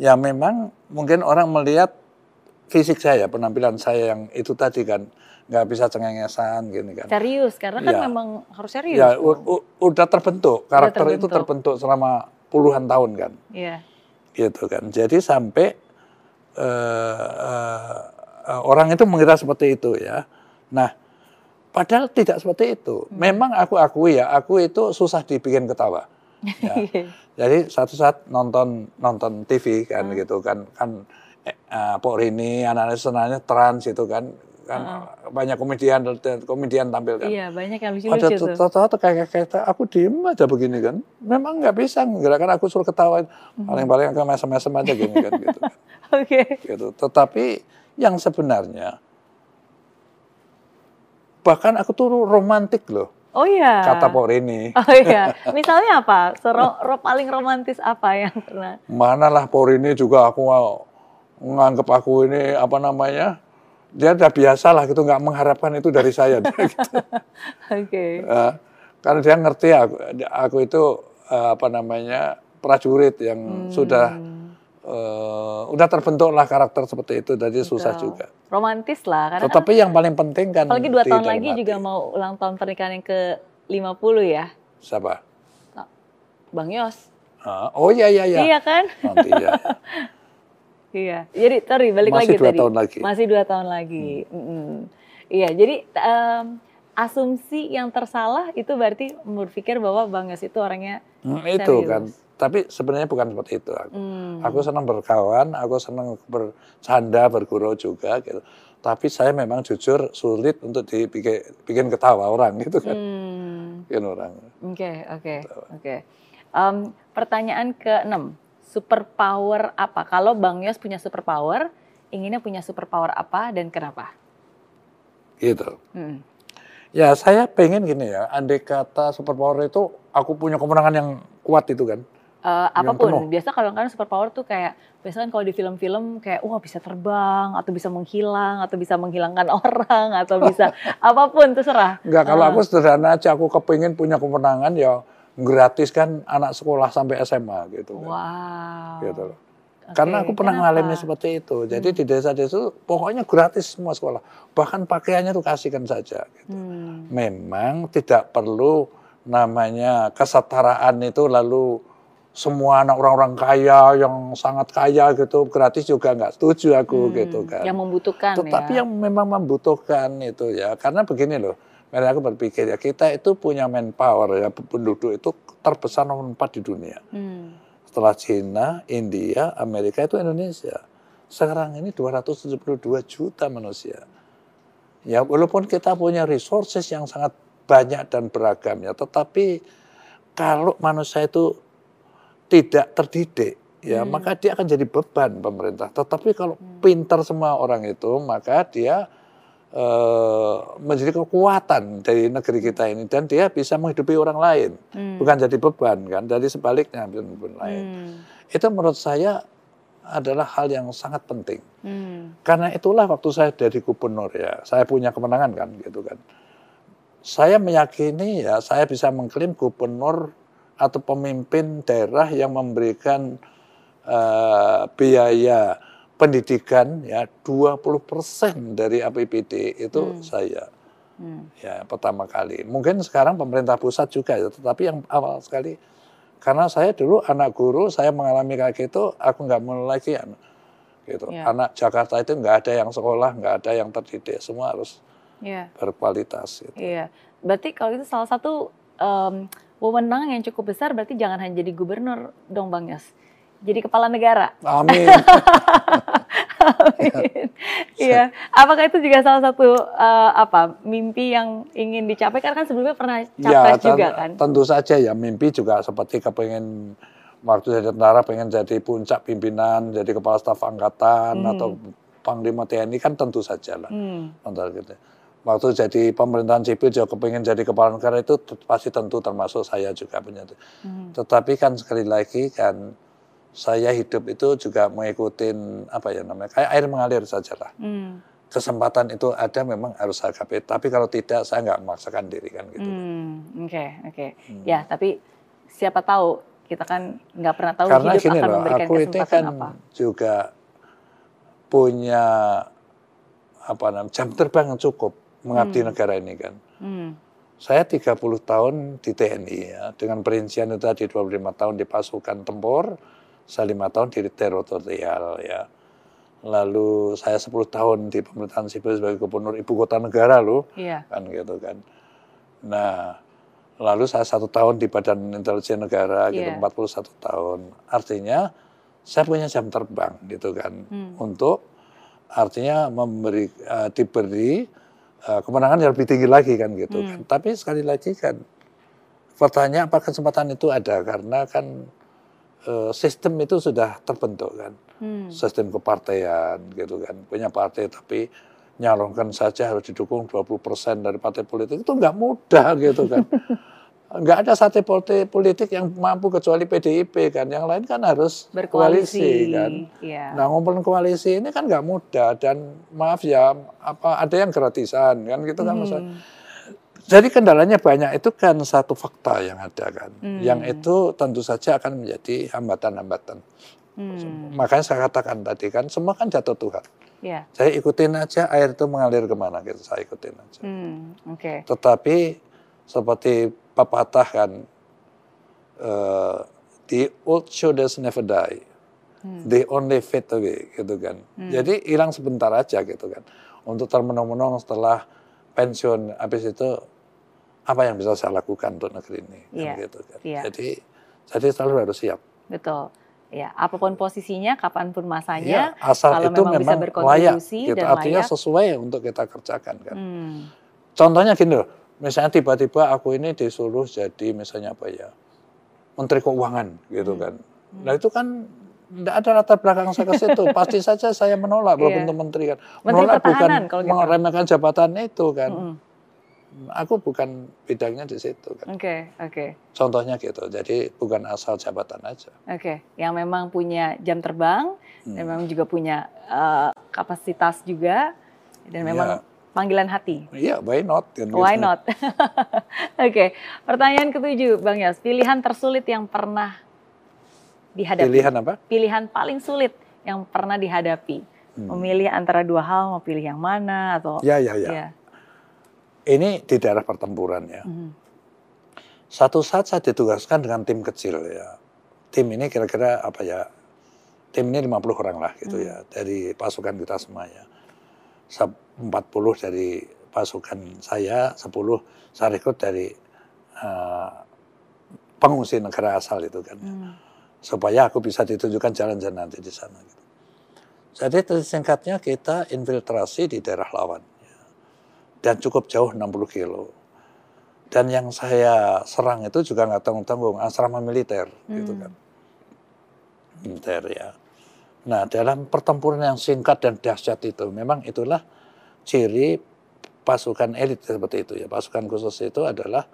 Ya memang mungkin orang melihat fisik saya, penampilan saya yang itu tadi kan nggak bisa cengengesan gini kan. Serius, karena kan Iya. memang harus serius. Ya dong. u- u- udah terbentuk karakter itu terbentuk. terbentuk selama puluhan tahun kan, Iya. gitu kan. Jadi sampai uh, uh, orang itu mengira seperti itu ya. Nah, padahal tidak seperti itu. Hmm. Memang aku akui ya, aku itu susah dibikin ketawa. Ya. Jadi satu saat nonton nonton TV kan hmm. gitu kan kan eh, uh, Pok Rini anak-anak senangnya trans itu kan kan uh. banyak komedian komedian tampil kan. Iya banyak yang lucu-lucu tuh. Ada kayak kayak aku diem aja begini kan. Memang nggak bisa gerakan aku suruh ketawa hmm. paling-paling agak mesem-mesem aja gini kan gitu. Kan. Oke. Okay. Gitu. Tetapi yang sebenarnya bahkan aku tuh romantik loh. Oh iya. Kata Pak Rini. Oh iya. Misalnya apa? Sero, ro, paling romantis apa yang pernah? Mana lah Pak Rini juga aku nganggap aku ini apa namanya dia udah biasa lah gitu nggak mengharapkan itu dari saya gitu. Oke. Okay. Uh, karena dia ngerti aku, aku itu uh, apa namanya prajurit yang hmm. sudah uh, udah terbentuk lah karakter seperti itu, jadi Betul. susah juga. Romantis lah. Karena Tetapi kan, yang paling penting kan. Apalagi dua tahun lagi hati. juga mau ulang tahun pernikahan yang ke 50 ya. Siapa? Bang Yos. Uh, oh iya iya iya. Iya kan? Nanti ya. Iya, jadi sorry balik Masih lagi dua tadi. tahun lagi. Masih dua tahun lagi. Hmm. Mm-hmm. Iya, jadi um, asumsi yang tersalah itu berarti berpikir bahwa Bang Yos itu orangnya hmm, itu kan. Tapi sebenarnya bukan seperti itu aku. Hmm. Aku senang berkawan, aku senang bercanda, bergurau juga gitu. Tapi saya memang jujur sulit untuk dibikin bikin ketawa orang gitu kan. Hmm. Bikin orang. Oke, oke, oke. Pertanyaan ke-6 superpower apa? Kalau Bang Yos punya superpower, inginnya punya superpower apa dan kenapa? Gitu. Hmm. Ya saya pengen gini ya, andai kata superpower itu aku punya kemenangan yang kuat itu kan. Uh, apa pun, biasa kalau kan superpower tuh kayak biasanya kan kalau di film-film kayak wah bisa terbang atau bisa menghilang atau bisa menghilangkan orang atau bisa apa pun terserah. Enggak, kalau uh. aku sederhana aja aku kepingin punya kemenangan ya gratis kan anak sekolah sampai SMA gitu kan. Wow. Gitu Okay, Karena aku pernah mengalami seperti itu. Jadi hmm. di desa-desa itu pokoknya gratis semua sekolah. Bahkan pakaiannya tuh kasihkan saja. Gitu. Hmm. Memang tidak perlu namanya kesetaraan itu lalu semua anak orang-orang kaya yang sangat kaya gitu gratis juga nggak setuju aku hmm, gitu kan. Yang membutuhkan Tetapi ya. yang memang membutuhkan itu ya karena begini loh Mari aku berpikir ya kita itu punya manpower ya penduduk itu terbesar nomor empat di dunia. Hmm. Setelah Cina, India, Amerika itu Indonesia. Sekarang ini 272 juta manusia. Ya walaupun kita punya resources yang sangat banyak dan beragam ya, tetapi kalau manusia itu tidak terdidik ya hmm. maka dia akan jadi beban pemerintah. Tetapi kalau hmm. pintar semua orang itu maka dia Eh, menjadi kekuatan dari negeri kita ini dan dia bisa menghidupi orang lain hmm. bukan jadi beban kan dari sebaliknya beban lain hmm. itu menurut saya adalah hal yang sangat penting hmm. karena itulah waktu saya dari gubernur ya saya punya kemenangan kan gitu kan saya meyakini ya saya bisa mengklaim gubernur atau pemimpin daerah yang memberikan uh, biaya pendidikan ya 20% dari APBD itu hmm. saya. Hmm. Ya, pertama kali. Mungkin sekarang pemerintah pusat juga ya, tetapi yang awal sekali karena saya dulu anak guru, saya mengalami kayak gitu, aku nggak mau lagi anak gitu. Ya. Anak Jakarta itu nggak ada yang sekolah, nggak ada yang terdidik, semua harus ya. berkualitas. Gitu. Iya, berarti kalau itu salah satu um, wewenang yang cukup besar, berarti jangan hanya jadi gubernur dong Bang Yos jadi kepala negara. Amin. Amin. Iya. Apakah itu juga salah satu uh, apa mimpi yang ingin dicapai? Karena kan sebelumnya pernah capres ya, juga kan. Tentu saja ya mimpi juga seperti kepengen waktu jadi tentara pengen jadi puncak pimpinan, jadi kepala staf angkatan hmm. atau panglima TNI kan tentu saja lah. Hmm. gitu. Waktu jadi pemerintahan sipil juga kepengen jadi kepala negara itu pasti tentu termasuk saya juga punya. Hmm. Tetapi kan sekali lagi kan saya hidup itu juga mengikuti apa ya namanya kayak air mengalir saja lah. Hmm. Kesempatan itu ada memang harus saya. Tapi kalau tidak saya nggak memaksakan diri kan gitu. Oke hmm, oke. Okay, okay. hmm. Ya tapi siapa tahu kita kan nggak pernah tahu Karena hidup gini akan loh, memberikan aku itu kan apa. juga punya apa namanya jam terbang yang cukup mengabdi hmm. negara ini kan. Hmm. Saya 30 tahun di TNI ya, dengan perincian itu tadi 25 tahun di pasukan tempur, saya lima tahun di teritorial ya. lalu saya 10 tahun di pemerintahan sipil sebagai gubernur ibu kota negara loh, Iya. kan gitu kan. Nah, lalu saya satu tahun di Badan Intelijen Negara gitu, Iya. 41 tahun. Artinya saya punya jam terbang gitu kan, Hmm. untuk artinya memberi eh, diberi eh, kemenangan yang lebih tinggi lagi kan gitu Hmm. kan. Tapi sekali lagi kan pertanyaan apa kesempatan itu ada karena kan eh, sistem itu sudah terbentuk kan Hmm. sistem kepartaian gitu kan punya partai tapi nyalonkan saja harus didukung 20% dari partai politik itu nggak mudah gitu kan nggak ada partai politik yang mampu kecuali PDIP kan yang lain kan harus Berkoalisi. koalisi kan Iya. nah ngumpulin koalisi ini kan nggak mudah dan maaf ya apa ada yang gratisan kan gitu kan maksudnya Hmm. jadi kendalanya banyak itu kan satu fakta yang ada kan Hmm. yang itu tentu saja akan menjadi hambatan-hambatan Hmm. Makanya saya katakan tadi kan semua kan jatuh Tuhan. Iya. Saya ikutin aja air itu mengalir ke mana gitu saya ikutin aja. Hmm. Oke. Tetapi seperti pepatah kan, eh, the old shoulders never die, Hmm. they only fade away gitu kan. Jadi hilang sebentar aja gitu kan. Untuk termenung-menung setelah pensiun habis itu apa yang bisa saya lakukan untuk negeri ini kan Iya. gitu kan. Iya. Jadi jadi selalu harus siap. Betul. Ya, apa pun posisinya, kapan pun masanya, Iya, asal kalau itu memang bisa memang layak, berkontribusi gitu. dan artinya layak. sesuai untuk kita kerjakan kan. Hmm. Contohnya gini loh, misalnya tiba-tiba aku ini disuruh jadi misalnya apa ya, Menteri Keuangan gitu Hmm. kan. Nah itu kan tidak ada latar belakang saya ke situ, pasti saja saya menolak Iya. walaupun itu menteri kan. Menteri menolak bukan gitu. meremehkan jabatan itu kan. Mm-mm. Aku bukan bidangnya di situ kan. Oke, oke, Contohnya gitu, jadi bukan asal jabatan aja. oke. Yang memang punya jam terbang, Hmm. dan memang juga punya eh, kapasitas juga, dan memang Iya. Panggilan hati. Iya, why not? Kan Why gitu. not? Oke, pertanyaan ketujuh, Bang Yos. Pilihan tersulit yang pernah dihadapi. Pilihan apa? Pilihan paling sulit yang pernah dihadapi. Hmm. Memilih antara dua hal, mau pilih yang mana atau? Ya, ya, ya. Iya. Ini di daerah pertempuran ya. Mhm. Satu saat saya ditugaskan dengan tim kecil ya. Tim ini kira-kira apa ya? Tim ini 50 orang lah gitu ya dari pasukan kita semua ya. Se- 40 dari pasukan saya, 10 saya rekrut dari eh, pengungsi negara asal itu kan. Hmm. Supaya aku bisa ditunjukkan jalan-jalan nanti di sana gitu. Jadi singkatnya kita infiltrasi di daerah lawan ya. dan cukup jauh 60 kilo. Dan yang saya serang itu juga nggak tanggung-tanggung asrama militer gitu Hmm. kan. Militer ya. Nah dalam pertempuran yang singkat dan dahsyat itu memang itulah ciri pasukan elit seperti itu ya. Pasukan khusus itu adalah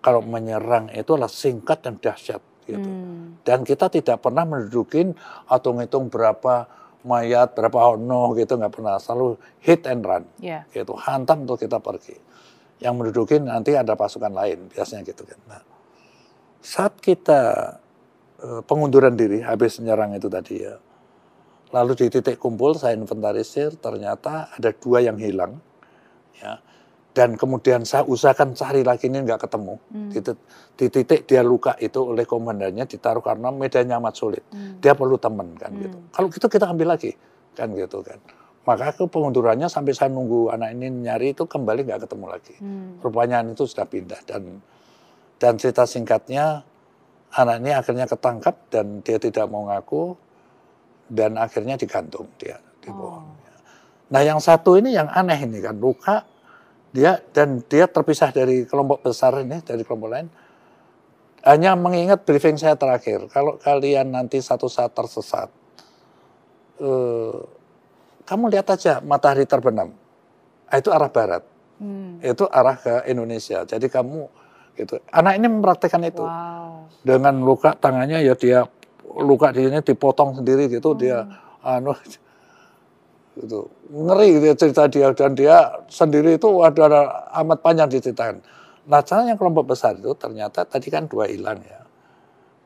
kalau menyerang itu adalah singkat dan dahsyat gitu. Hmm. Dan kita tidak pernah mendudukin atau ngitung berapa mayat, berapa ono gitu nggak pernah. Selalu hit and run Ya. gitu hantam untuk kita pergi yang mendudukin nanti ada pasukan lain biasanya gitu kan nah, saat kita eh, pengunduran diri habis menyerang itu tadi ya lalu di titik kumpul saya inventarisir ternyata ada dua yang hilang ya dan kemudian saya usahakan cari lagi ini nggak ketemu Hmm. di, di titik dia luka itu oleh komandannya ditaruh karena medannya amat sulit Hmm. dia perlu teman kan Hmm. gitu. Kalau gitu kita ambil lagi kan gitu kan. Maka ke pengundurannya sampai saya nunggu anak ini nyari itu kembali nggak ketemu lagi. Hmm. Rupanya itu sudah pindah dan dan cerita singkatnya anak ini akhirnya ketangkap dan dia tidak mau ngaku dan akhirnya digantung dia di pohon. Oh. Nah yang satu ini yang aneh ini kan luka dia dan dia terpisah dari kelompok besar ini dari kelompok lain hanya mengingat briefing saya terakhir kalau kalian nanti satu saat tersesat eh, kamu lihat aja matahari terbenam Ah, itu arah barat Hmm. itu arah ke Indonesia jadi kamu gitu anak ini mempraktekkan itu Wow. dengan luka tangannya ya dia luka di sini dipotong sendiri gitu dia anu gitu ngeri dia cerita dia dan dia sendiri itu ada, ada amat panjang diceritakan. Nah, yang kelompok besar itu ternyata tadi kan dua hilang ya.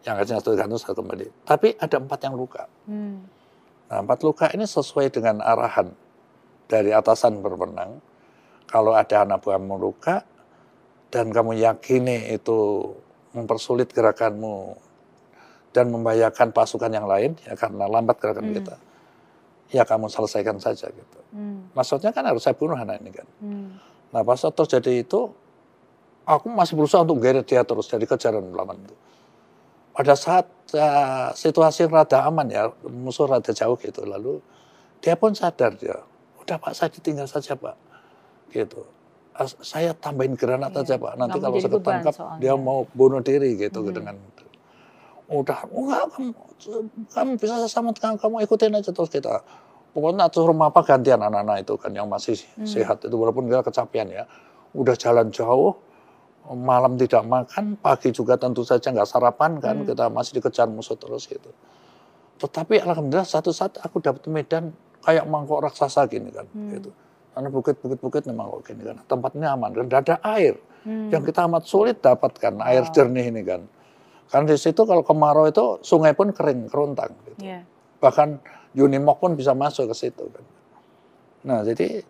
Yang akhirnya satu satu kembali. Tapi ada empat yang luka. Hmm. Nah, empat luka ini sesuai dengan arahan dari atasan berwenang. Kalau ada anak buahmu luka dan kamu yakini itu mempersulit gerakanmu dan membahayakan pasukan yang lain ya karena lambat gerakan Hmm. kita. ya kamu selesaikan saja gitu. Hmm. Maksudnya kan harus saya bunuh anak ini kan. Hmm. Nah pas terjadi itu, aku masih berusaha untuk geret dia terus dari kejaran lawan itu. Pada saat uh, situasi rada aman ya, musuh rada jauh gitu, lalu dia pun sadar dia, udah pak saya ditinggal saja pak, gitu. Saya tambahin granat iya. aja pak, nanti kalau saya ketangkap dia mau bunuh diri gitu hmm. dengan udah enggak kamu kamu bisa selamatkan kamu ikutin aja terus kita pokoknya atur rumah apa gantian anak-anak itu kan yang masih hmm. sehat itu walaupun dia kecapean ya udah jalan jauh malam tidak makan pagi juga tentu saja nggak sarapan kan hmm. kita masih dikejar musuh terus gitu tetapi alhamdulillah satu saat aku dapat medan kayak mangkok raksasa gini kan hmm. gitu karena bukit-bukit-bukit memang kok gini kan tempatnya aman dan ada air hmm. yang kita amat sulit dapatkan air jernih ini kan karena di situ kalau kemarau itu sungai pun kering, kerontang. Gitu. Yeah. Bahkan Unimog pun bisa masuk ke situ. Kan. Nah jadi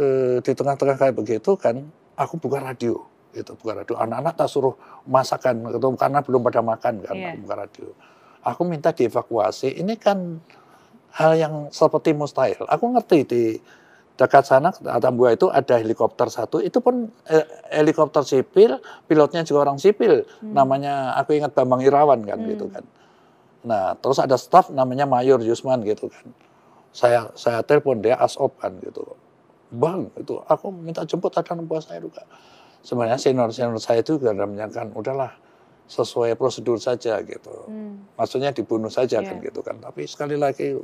e, di tengah-tengah kayak begitu kan, aku buka radio. Gitu, buka radio. Anak-anak tak suruh masakan gitu, karena belum pada makan kan, yeah. aku buka radio. Aku minta dievakuasi. Ini kan hal yang seperti mustahil. Aku ngerti di dekat sana Atambua itu ada helikopter satu itu pun eh, helikopter sipil pilotnya juga orang sipil hmm. namanya aku ingat Bambang Irawan kan hmm. gitu kan nah terus ada staff namanya Mayor Yusman gitu kan saya saya telepon dia asop kan gitu bang itu aku minta jemput ada buah saya juga sebenarnya senior senior saya itu juga menyatakan udahlah sesuai prosedur saja gitu hmm. maksudnya dibunuh saja yeah. kan gitu kan tapi sekali lagi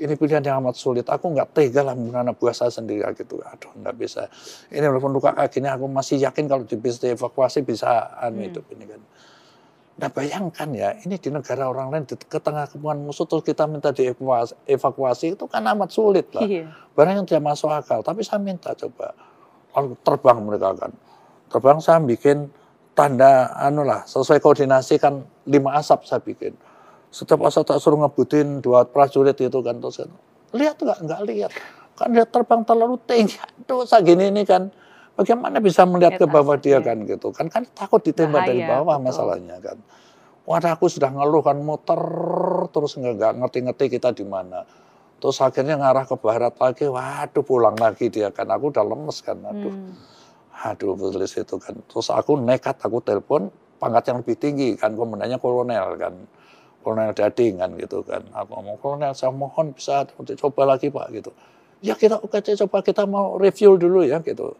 ini pilihan yang amat sulit. Aku nggak tega lah anak buah saya sendiri gitu. Aduh, nggak bisa. Ini walaupun luka kakinya, aku masih yakin kalau bisa dievakuasi bisa anu hmm. hidup ini kan. Nah bayangkan ya, ini di negara orang lain di ke tengah kepungan musuh terus kita minta dievakuasi evakuasi, itu kan amat sulit lah. Iya. Barang yang tidak masuk akal. Tapi saya minta coba, kalau terbang mereka kan, terbang saya bikin tanda anu lah sesuai koordinasi kan lima asap saya bikin setiap asal tak suruh ngebutin dua prajurit itu kan terus kan. Lihat nggak? Nggak lihat. Kan dia terbang terlalu tinggi. Aduh, gini ini kan. Bagaimana bisa melihat ke bawah dia kan gitu. Kan kan takut ditembak dari bawah betul. masalahnya kan. Wadah aku sudah ngeluh kan muter terus nggak ngerti-ngerti kita di mana. Terus akhirnya ngarah ke barat lagi, waduh pulang lagi dia kan. Aku udah lemes kan, aduh. Hmm. Aduh, tulis itu kan. Terus aku nekat, aku telepon pangkat yang lebih tinggi kan, komandannya kolonel kan kolonel dading kan gitu kan. Aku ngomong kolonel saya mohon bisa coba lagi pak gitu. Ya kita oke coba kita mau review dulu ya gitu.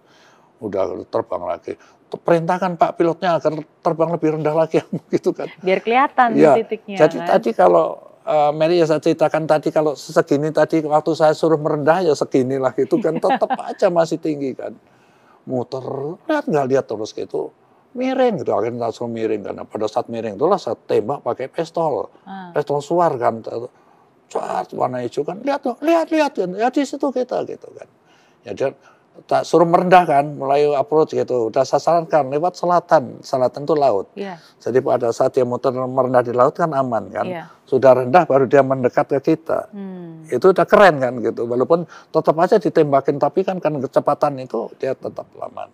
Udah terbang lagi. Perintahkan pak pilotnya agar terbang lebih rendah lagi gitu kan. Biar kelihatan ya, titiknya. Jadi kan? tadi kalau uh, Mary ya saya ceritakan tadi kalau segini tadi waktu saya suruh merendah ya segini lah gitu kan tetap aja masih tinggi kan. Muter, lihat nggak lihat terus gitu miring gitu. Akhirnya langsung miring. Karena pada saat miring itulah saya tembak pakai pistol. Hmm. pistol suar kan. Cat warna hijau kan. Lihat tuh lihat lihat. Kan ya di situ kita gitu kan. Ya dia tak suruh merendah kan. Mulai approach gitu. Udah saya sarankan lewat selatan. Selatan itu laut. Yeah. jadi pada saat dia muter merendah di laut kan aman kan. Yeah. sudah rendah baru dia mendekat ke kita. Hmm. itu udah keren kan gitu. Walaupun tetap aja ditembakin tapi kan kan kecepatan itu dia tetap aman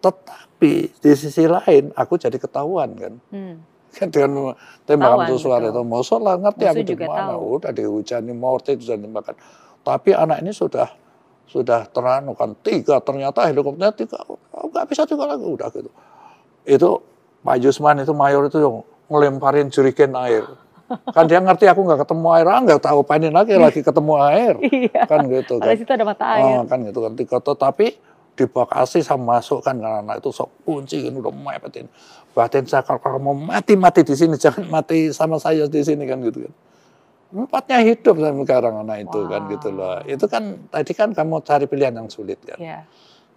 tetapi di sisi lain aku jadi ketahuan kan. Hmm. Kan dengan tembakan itu suara itu mau lah ngerti Musuh aku di mana. Udah dihujani mortir sudah tembakan. Tapi anak ini sudah sudah teranu kan tiga ternyata helikopternya tiga oh, nggak bisa tiga lagi udah gitu. Itu Pak Yusman itu mayor itu yang ngelemparin juriken air kan dia ngerti aku nggak ketemu air, ah nggak tahu panin lagi lagi ketemu air, iya. kan gitu kan. Ada mata air. Oh, kan gitu kan. Tapi di Bekasi saya masukkan karena anak itu sok kunci ini udah mepetin batin saya kalau mau mati mati di sini jangan mati sama saya di sini kan gitu kan empatnya hidup sampai sekarang anak itu wow. kan gitu loh itu kan tadi kan kamu cari pilihan yang sulit kan yeah.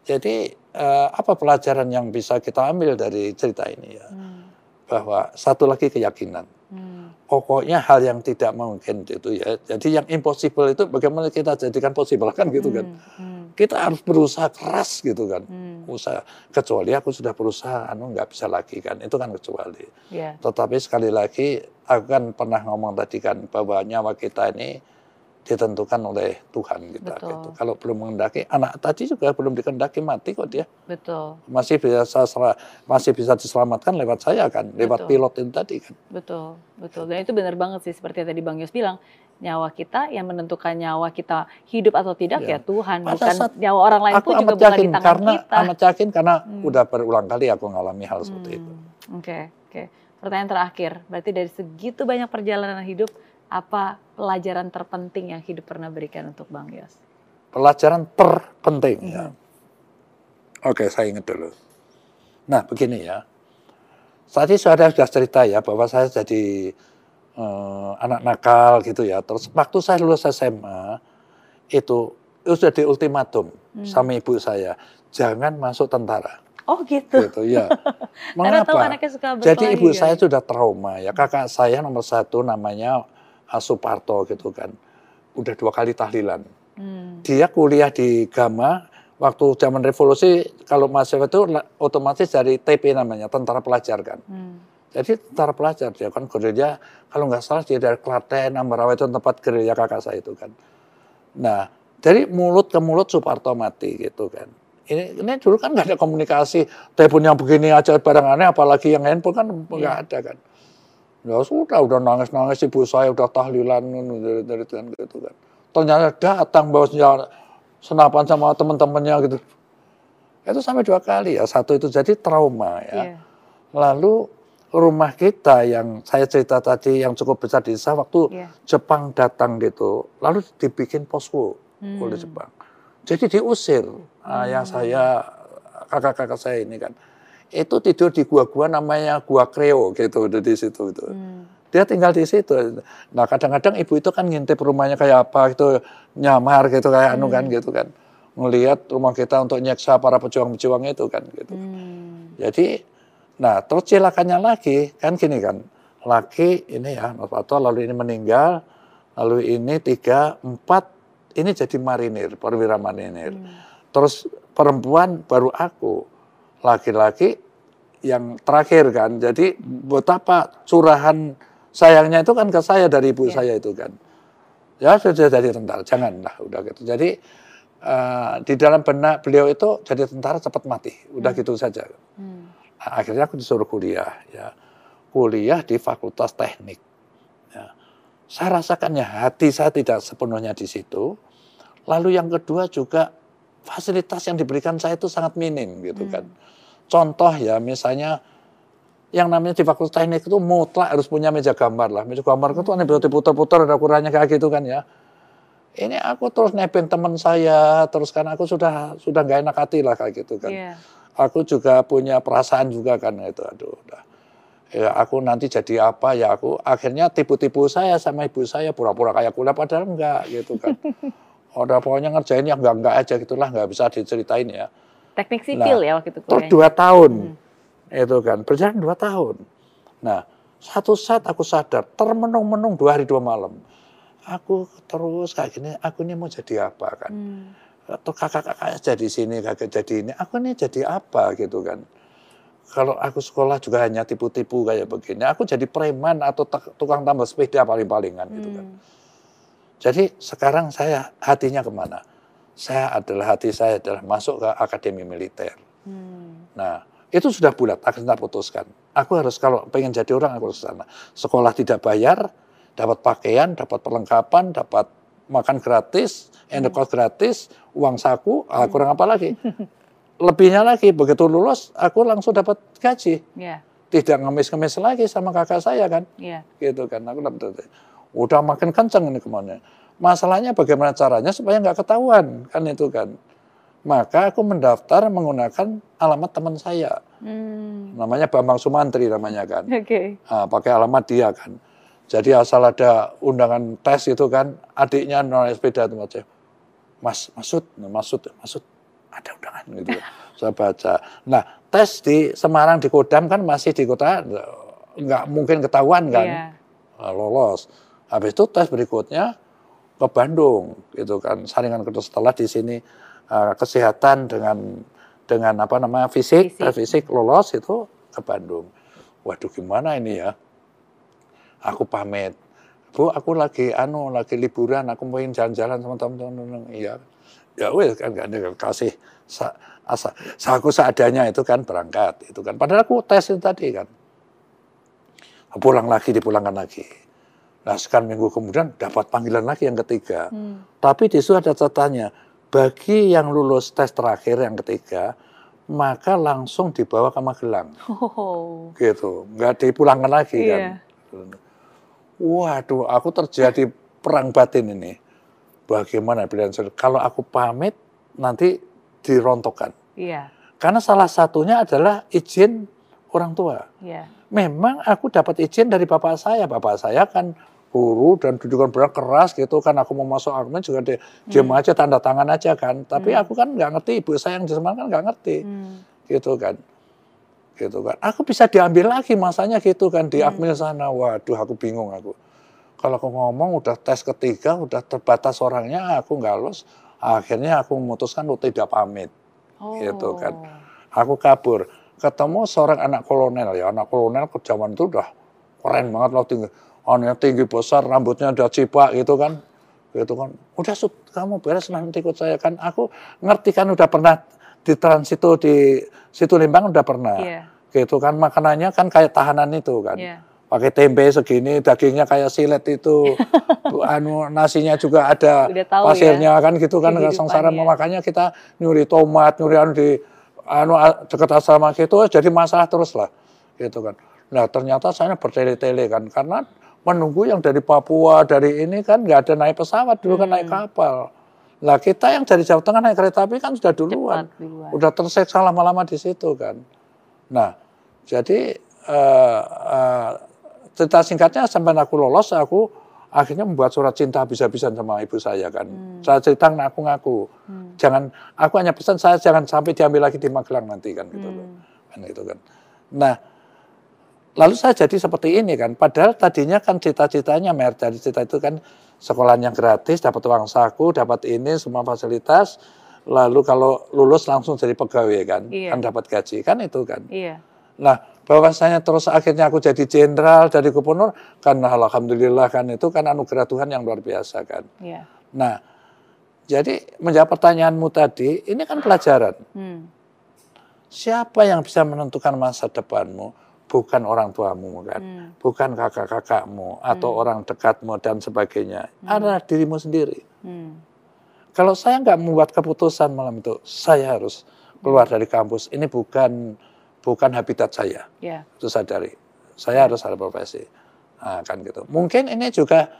jadi uh, apa pelajaran yang bisa kita ambil dari cerita ini ya hmm. bahwa satu lagi keyakinan hmm. pokoknya hal yang tidak mungkin itu ya jadi yang impossible itu bagaimana kita jadikan possible kan gitu kan hmm. Kita harus berusaha keras gitu kan hmm. usaha kecuali aku sudah berusaha anu nggak bisa lagi kan itu kan kecuali yeah. tetapi sekali lagi aku kan pernah ngomong tadi kan bahwa nyawa kita ini ditentukan oleh Tuhan kita Betul. gitu. Kalau belum mengendaki anak tadi juga belum dikendaki mati kok dia. Betul. Masih bisa masih bisa diselamatkan lewat saya kan, lewat Betul. pilot itu tadi kan. Betul, betul. Dan itu benar banget sih seperti yang tadi Bang Yos bilang, nyawa kita, yang menentukan nyawa kita hidup atau tidak ya, ya Tuhan, Pada bukan saat nyawa orang lain aku pun juga bukan di tangan karena, kita. Amat yakin karena udah berulang kali aku ngalami hal seperti itu. Hmm, Oke, oke. Pertanyaan terakhir, berarti dari segitu banyak perjalanan hidup, apa pelajaran terpenting yang hidup pernah berikan untuk Bang Yos? Pelajaran terpenting ya. Oke, saya ingat dulu. Nah, begini ya. Tadi sudah sudah cerita ya bahwa saya jadi eh, anak nakal gitu ya. Terus waktu saya lulus SMA itu itu sudah di ultimatum sama ibu saya, jangan masuk tentara. Oh gitu. Gitu ya. Mengapa? anaknya suka Jadi ibu ya. saya sudah trauma ya. Kakak saya nomor satu namanya Asuparto gitu kan. Udah dua kali tahlilan. Hmm. Dia kuliah di Gama. Waktu zaman revolusi kalau mahasiswa itu otomatis dari TP namanya, tentara pelajar kan. Hmm. Jadi tentara pelajar dia kan gerilya, kalau nggak salah dia dari Klaten, Ambarawa itu tempat gerilya kakak saya itu kan. Nah, dari mulut ke mulut Suparto mati gitu kan. Ini, ini dulu kan nggak ada komunikasi, telepon yang begini aja barang aneh, apalagi yang handphone kan nggak ada kan. Ya sudah, udah nangis-nangis ibu saya udah tahlilan dari, dari dari gitu kan. Ternyata datang bawa senjata senapan sama teman-temannya gitu. Itu sampai dua kali ya, satu itu jadi trauma ya. Iya. Lalu rumah kita yang saya cerita tadi yang cukup besar di desa waktu Iya. Jepang datang gitu, lalu dibikin posko oleh Hmm. Jepang. Jadi diusir ayah saya, kakak-kakak saya ini kan. Itu tidur di gua-gua namanya gua Kreo gitu di situ itu. Hmm. Dia tinggal di situ. Nah kadang-kadang ibu itu kan ngintip rumahnya kayak apa gitu, nyamar gitu kayak anu kan gitu kan. Ngelihat rumah kita untuk nyeksa para pejuang-pejuang itu kan gitu. Hmm. Jadi, nah terus cilakannya lagi kan gini kan, laki ini ya Novanto lalu ini meninggal, lalu ini tiga empat ini jadi marinir, perwira marinir. Terus perempuan baru aku, laki-laki yang terakhir kan. Jadi betapa curahan sayangnya itu kan ke saya dari ibu Iya. saya itu kan. Ya sudah jadi tentara, janganlah udah gitu. Jadi eh, di dalam benak beliau itu jadi tentara cepat mati, udah gitu saja. Hmm. Akhirnya aku disuruh kuliah ya. Kuliah di fakultas teknik ya. saya rasakannya hati saya tidak sepenuhnya di situ. Lalu yang kedua juga fasilitas yang diberikan saya itu sangat minim gitu kan. Contoh ya misalnya yang namanya di fakultas teknik itu mutlak harus punya meja gambar lah. Meja gambar itu aneh diputar-putar ada ukurannya kayak gitu kan ya. Ini aku terus nebeng teman saya terus kan aku sudah sudah nggak enak hati lah kayak gitu kan. Iya. Aku juga punya perasaan juga kan itu aduh udah. Ya aku nanti jadi apa ya aku akhirnya tipu-tipu saya sama ibu saya pura-pura kayak kuliah padahal enggak gitu kan. Udah pokoknya ngerjain yang enggak enggak aja gitulah nggak bisa diceritain ya. Teknik sipil ya waktu itu terus kuliahnya. dua tahun itu kan berjalan dua tahun. Nah satu saat aku sadar termenung-menung dua hari dua malam aku terus kayak gini aku ini mau jadi apa kan? Hmm. Atau kakak-kakaknya jadi sini, kakak jadi ini, aku ini jadi apa gitu kan. Kalau aku sekolah juga hanya tipu-tipu kayak begini, aku jadi preman atau tukang tambal sepeda paling-palingan gitu kan. Hmm. Jadi sekarang saya hatinya ke mana? Saya adalah hati saya adalah masuk ke akademi militer. Hmm. Nah itu sudah bulat, kita putuskan. Aku harus kalau pengen jadi orang aku harus sana. Sekolah tidak bayar, dapat pakaian, dapat perlengkapan, dapat makan gratis, endekos gratis, uang saku, ah, kurang apa lagi? Lebihnya lagi begitu lulus aku langsung dapat gaji. Iya. Tidak ngemis-ngemis lagi sama kakak saya kan, Iya. gitu kan. Aku dapat udah makin kenceng ini ke mana. Masalahnya bagaimana caranya supaya nggak ketahuan kan itu kan. Maka aku mendaftar menggunakan alamat teman saya Hmm. namanya Bambang Sumantri namanya kan. Oke. Ah, pakai alamat dia kan. Jadi asal ada undangan tes itu kan, adiknya naik sepeda tempat saya. Mas, Masud, Masud, Masud, ada undangan gitu. saya baca. Nah, tes di Semarang di Kodam kan masih di kota nggak mungkin ketahuan kan, Iya. Ah, lolos. Habis itu tes berikutnya ke Bandung gitu kan, saringan kedua setelah di sini ah, kesehatan dengan dengan apa namanya fisik, Fisik. tes fisik lolos itu ke Bandung. Waduh gimana ini ya? Aku pamit. Bu, aku lagi anu lagi liburan, aku mau jalan-jalan sama teman-teman. Iya. Ya wes kan gak ada kasih sa, asa, sa- aku seadanya itu kan berangkat itu kan. Padahal aku tes itu tadi kan. Pulang lagi dipulangkan lagi. Nah sekarang minggu kemudian dapat panggilan lagi yang ketiga. Hmm. Tapi di situ ada catatannya, bagi yang lulus tes terakhir yang ketiga, maka langsung dibawa ke Magelang. Oh. Gitu, nggak dipulangkan lagi yeah. kan. Waduh, aku terjadi perang batin ini. Bagaimana pilihan Kalau aku pamit, nanti dirontokkan. Iya. Karena salah satunya adalah izin orang tua. Iya. Memang aku dapat izin dari bapak saya. Bapak saya kan guru dan dudukan berat keras gitu kan aku mau masuk argumen juga dia hmm. aja tanda tangan aja kan tapi hmm. aku kan nggak ngerti ibu saya yang di Semarang kan nggak ngerti hmm. gitu kan gitu kan aku bisa diambil lagi masanya gitu kan di hmm. Akmil sana waduh aku bingung aku kalau aku ngomong udah tes ketiga udah terbatas orangnya aku nggak lulus akhirnya aku memutuskan untuk tidak pamit oh. gitu kan aku kabur ketemu seorang anak kolonel ya anak kolonel ke zaman itu udah keren banget loh tinggi aneh tinggi besar, rambutnya udah cipak gitu kan. Gitu kan. Udah sud, kamu beres nanti ikut saya kan. Aku ngerti kan udah pernah di transitu di situ Limbang udah pernah. Yeah. Gitu kan makanannya kan kayak tahanan itu kan. Yeah. Pakai tempe segini, dagingnya kayak silet itu, anu nasinya juga ada pasirnya ya, kan gitu kan. Sengsara memakannya kita nyuri tomat, nyuri anu di anu dekat asrama gitu, jadi masalah terus lah, gitu kan. Nah ternyata saya bertele-tele kan, karena menunggu yang dari Papua, dari ini kan nggak ada naik pesawat, dulu kan naik hmm. kapal. Lah kita yang dari Jawa Tengah naik kereta api kan sudah duluan, duluan. udah terseksa lama-lama di situ kan. Nah, jadi uh, uh, cerita singkatnya sampai aku lolos, aku akhirnya membuat surat cinta bisa-bisan sama ibu saya kan. Hmm. Saya cerita ngaku-ngaku, hmm. jangan aku hanya pesan saya jangan sampai diambil lagi di Magelang nanti kan gitu hmm. loh, kan gitu kan. Nah, Lalu saya jadi seperti ini kan, padahal tadinya kan cita-citanya mer dari cita itu kan sekolah yang gratis, dapat uang saku, dapat ini semua fasilitas, lalu kalau lulus langsung jadi pegawai kan, iya. kan dapat gaji kan itu kan. Iya. Nah bahwasanya terus akhirnya aku jadi jenderal, jadi gubernur, kan alhamdulillah kan itu kan anugerah Tuhan yang luar biasa kan. Iya. Nah jadi menjawab pertanyaanmu tadi, ini kan pelajaran. Hmm. Siapa yang bisa menentukan masa depanmu? Bukan orang tuamu kan, hmm. bukan kakak-kakakmu atau hmm. orang dekatmu dan sebagainya, hmm. adalah dirimu sendiri. Hmm. Kalau saya nggak membuat keputusan malam itu, saya harus keluar dari kampus. Ini bukan bukan habitat saya, yeah. itu sadari. Saya harus ada profesi, nah, kan gitu. Mungkin ini juga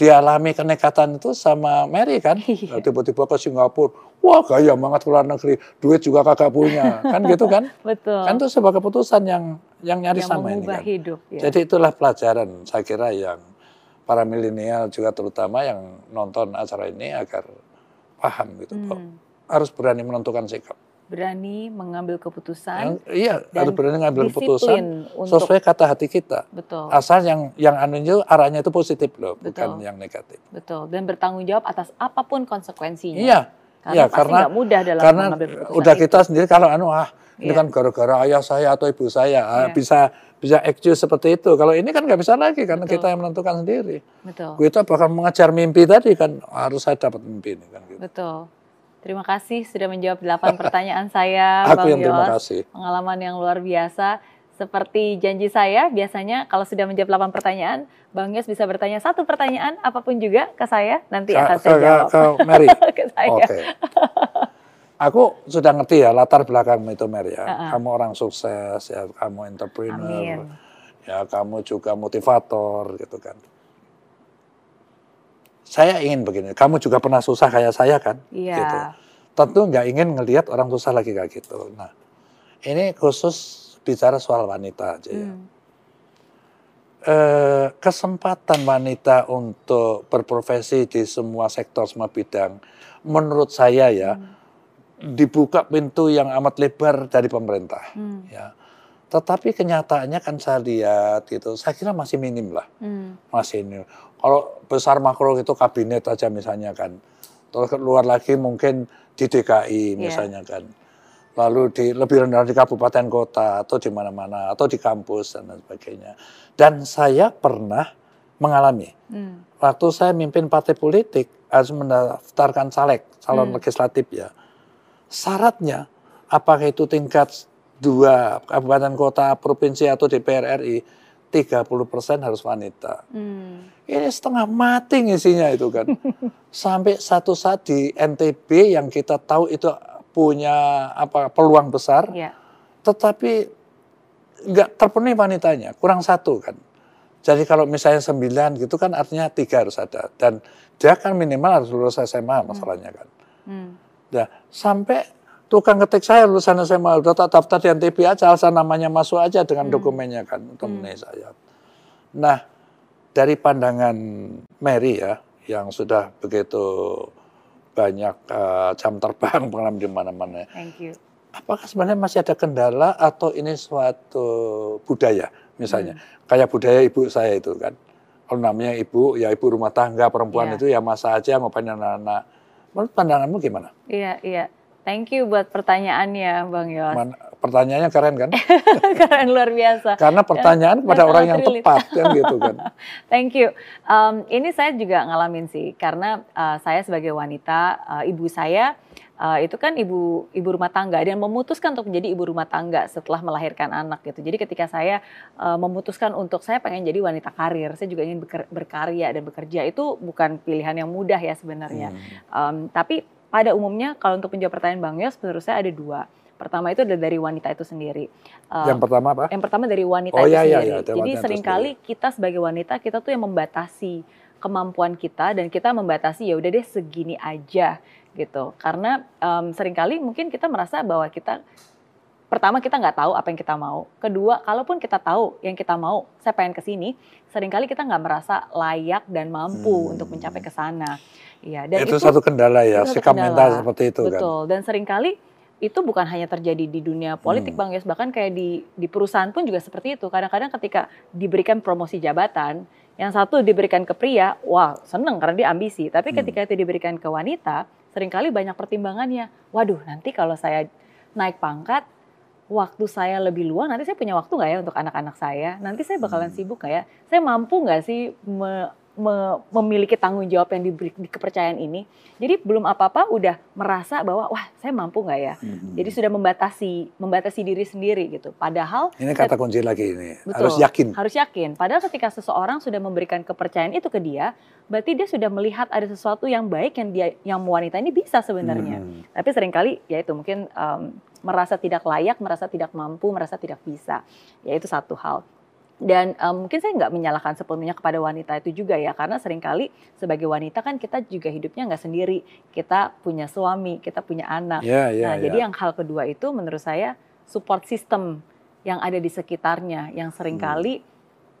dialami kenekatan itu sama Mary kan, iya. tiba-tiba ke Singapura, wah gaya banget ke luar negeri, duit juga kakak punya, kan gitu kan? Betul. Kan itu sebuah keputusan yang yang nyaris yang sama ini kan. hidup. Ya. Jadi itulah pelajaran saya kira yang para milenial juga terutama yang nonton acara ini agar paham gitu, hmm. harus berani menentukan sikap berani mengambil keputusan. Yang, iya, dan harus berani mengambil keputusan untuk, sesuai kata hati kita. Betul. Asal yang yang anu itu arahnya itu positif loh, betul. bukan yang negatif. Betul. Dan bertanggung jawab atas apa pun konsekuensinya. Iya. Karena iya, karena mudah dalam karena mengambil keputusan udah kita itu. sendiri kalau anu ah ini iya. kan gara-gara ayah saya atau ibu saya ah, iya. bisa bisa excuse seperti itu. Kalau ini kan nggak bisa lagi karena Betul. kita yang menentukan sendiri. Betul. Kita bahkan mengejar mimpi tadi kan harus saya dapat mimpi ini kan. Gitu. Betul. Terima kasih sudah menjawab delapan pertanyaan saya, Aku Bang yang terima kasih. Pengalaman yang luar biasa. Seperti janji saya, biasanya kalau sudah menjawab delapan pertanyaan, Bang Yos bisa bertanya satu pertanyaan apa pun juga ke saya, nanti akan saya jawab. Ke, Mary? ke saya. Oke. Okay. Aku sudah ngerti ya latar belakangmu itu Mary ya. Uh -uh. Kamu orang sukses, ya kamu entrepreneur, Amin. ya kamu juga motivator gitu kan saya ingin begini, kamu juga pernah susah kayak saya kan? Iya. Gitu. Tentu nggak ingin ngelihat orang susah lagi kayak gitu. Nah, ini khusus bicara soal wanita aja ya. Hmm. E, kesempatan wanita untuk berprofesi di semua sektor, semua bidang, menurut saya ya, hmm. dibuka pintu yang amat lebar dari pemerintah. Hmm. Ya. Tetapi kenyataannya kan saya lihat gitu, saya kira masih minim lah, hmm. masih ini. Kalau besar makro itu kabinet aja misalnya kan. Terus keluar lagi mungkin di DKI iya. misalnya yeah. kan. Lalu di lebih rendah di kabupaten kota atau di mana-mana atau di kampus dan sebagainya. Dan saya pernah mengalami. Hmm. Waktu saya mimpin partai politik harus mendaftarkan caleg, calon hmm. legislatif ya. Syaratnya apakah itu tingkat dua kabupaten kota, provinsi atau DPR RI 30% harus wanita. Hmm. Ini setengah mati ngisinya itu kan. Sampai satu saat di NTB yang kita tahu itu punya apa peluang besar, ya. tetapi nggak terpenuhi wanitanya, kurang satu kan. Jadi kalau misalnya sembilan gitu kan artinya tiga harus ada dan dia kan minimal harus lulus SMA masalahnya kan. Hmm. Nah, sampai tukang ketik saya lulusan SMA udah tak daftar di NTB aja asal namanya masuk aja dengan hmm. dokumennya kan untuk hmm. saya. Nah dari pandangan Mary ya yang sudah begitu banyak uh, jam terbang pengalaman di mana-mana. Thank you. Apakah sebenarnya masih ada kendala atau ini suatu budaya misalnya hmm. kayak budaya ibu saya itu kan kalau namanya ibu ya ibu rumah tangga perempuan yeah. itu ya masa aja ngapain anak-anak. Menurut pandanganmu gimana? Iya iya Thank you buat pertanyaannya, Bang Yos. Man, pertanyaannya keren kan? keren luar biasa. Karena pertanyaan kepada orang yang tepat kan gitu kan. Thank you. Um, ini saya juga ngalamin sih, karena uh, saya sebagai wanita, uh, ibu saya uh, itu kan ibu ibu rumah tangga dan memutuskan untuk menjadi ibu rumah tangga setelah melahirkan anak gitu. Jadi ketika saya uh, memutuskan untuk saya pengen jadi wanita karir, saya juga ingin berkarya dan bekerja itu bukan pilihan yang mudah ya sebenarnya. Hmm. Um, tapi pada umumnya kalau untuk menjawab pertanyaan Bang Yos, menurut saya ada dua. Pertama itu adalah dari wanita itu sendiri. Uh, yang pertama apa? Yang pertama dari wanita oh, itu iya, iya sendiri. Iya, iya, Jadi sering kali kita sebagai wanita kita tuh yang membatasi kemampuan kita dan kita membatasi ya udah deh segini aja gitu. Karena um, sering kali mungkin kita merasa bahwa kita pertama kita nggak tahu apa yang kita mau. Kedua, kalaupun kita tahu yang kita mau, saya pengen ke sini, sering kali kita nggak merasa layak dan mampu hmm. untuk mencapai ke sana. Iya, dan itu, itu satu kendala ya, sikap kendala. mental seperti itu Betul. kan. Betul. Dan sering kali itu bukan hanya terjadi di dunia politik hmm. Bang Yes, bahkan kayak di di perusahaan pun juga seperti itu. Kadang-kadang ketika diberikan promosi jabatan, yang satu diberikan ke pria, wah seneng karena dia ambisi. Tapi hmm. ketika itu diberikan ke wanita, sering kali banyak pertimbangannya. Waduh, nanti kalau saya naik pangkat, waktu saya lebih luang, nanti saya punya waktu nggak ya untuk anak-anak saya? Nanti saya bakalan hmm. sibuk nggak ya? Saya mampu nggak sih me me memiliki tanggung jawab yang diberi di kepercayaan ini. Jadi belum apa-apa udah merasa bahwa wah saya mampu nggak ya. Hmm. Jadi sudah membatasi membatasi diri sendiri gitu. Padahal ini kata kunci lagi ini betul, harus yakin. Harus yakin. Padahal ketika seseorang sudah memberikan kepercayaan itu ke dia, berarti dia sudah melihat ada sesuatu yang baik yang dia yang wanita ini bisa sebenarnya. Hmm. Tapi sering kali ya itu mungkin um, merasa tidak layak, merasa tidak mampu, merasa tidak bisa. Ya itu satu hal. Dan um, mungkin saya nggak menyalahkan sepenuhnya kepada wanita itu juga ya, karena sering kali sebagai wanita kan kita juga hidupnya nggak sendiri. Kita punya suami, kita punya anak. Yeah, yeah, nah, yeah. jadi yang hal kedua itu menurut saya support system yang ada di sekitarnya, yang sering kali hmm.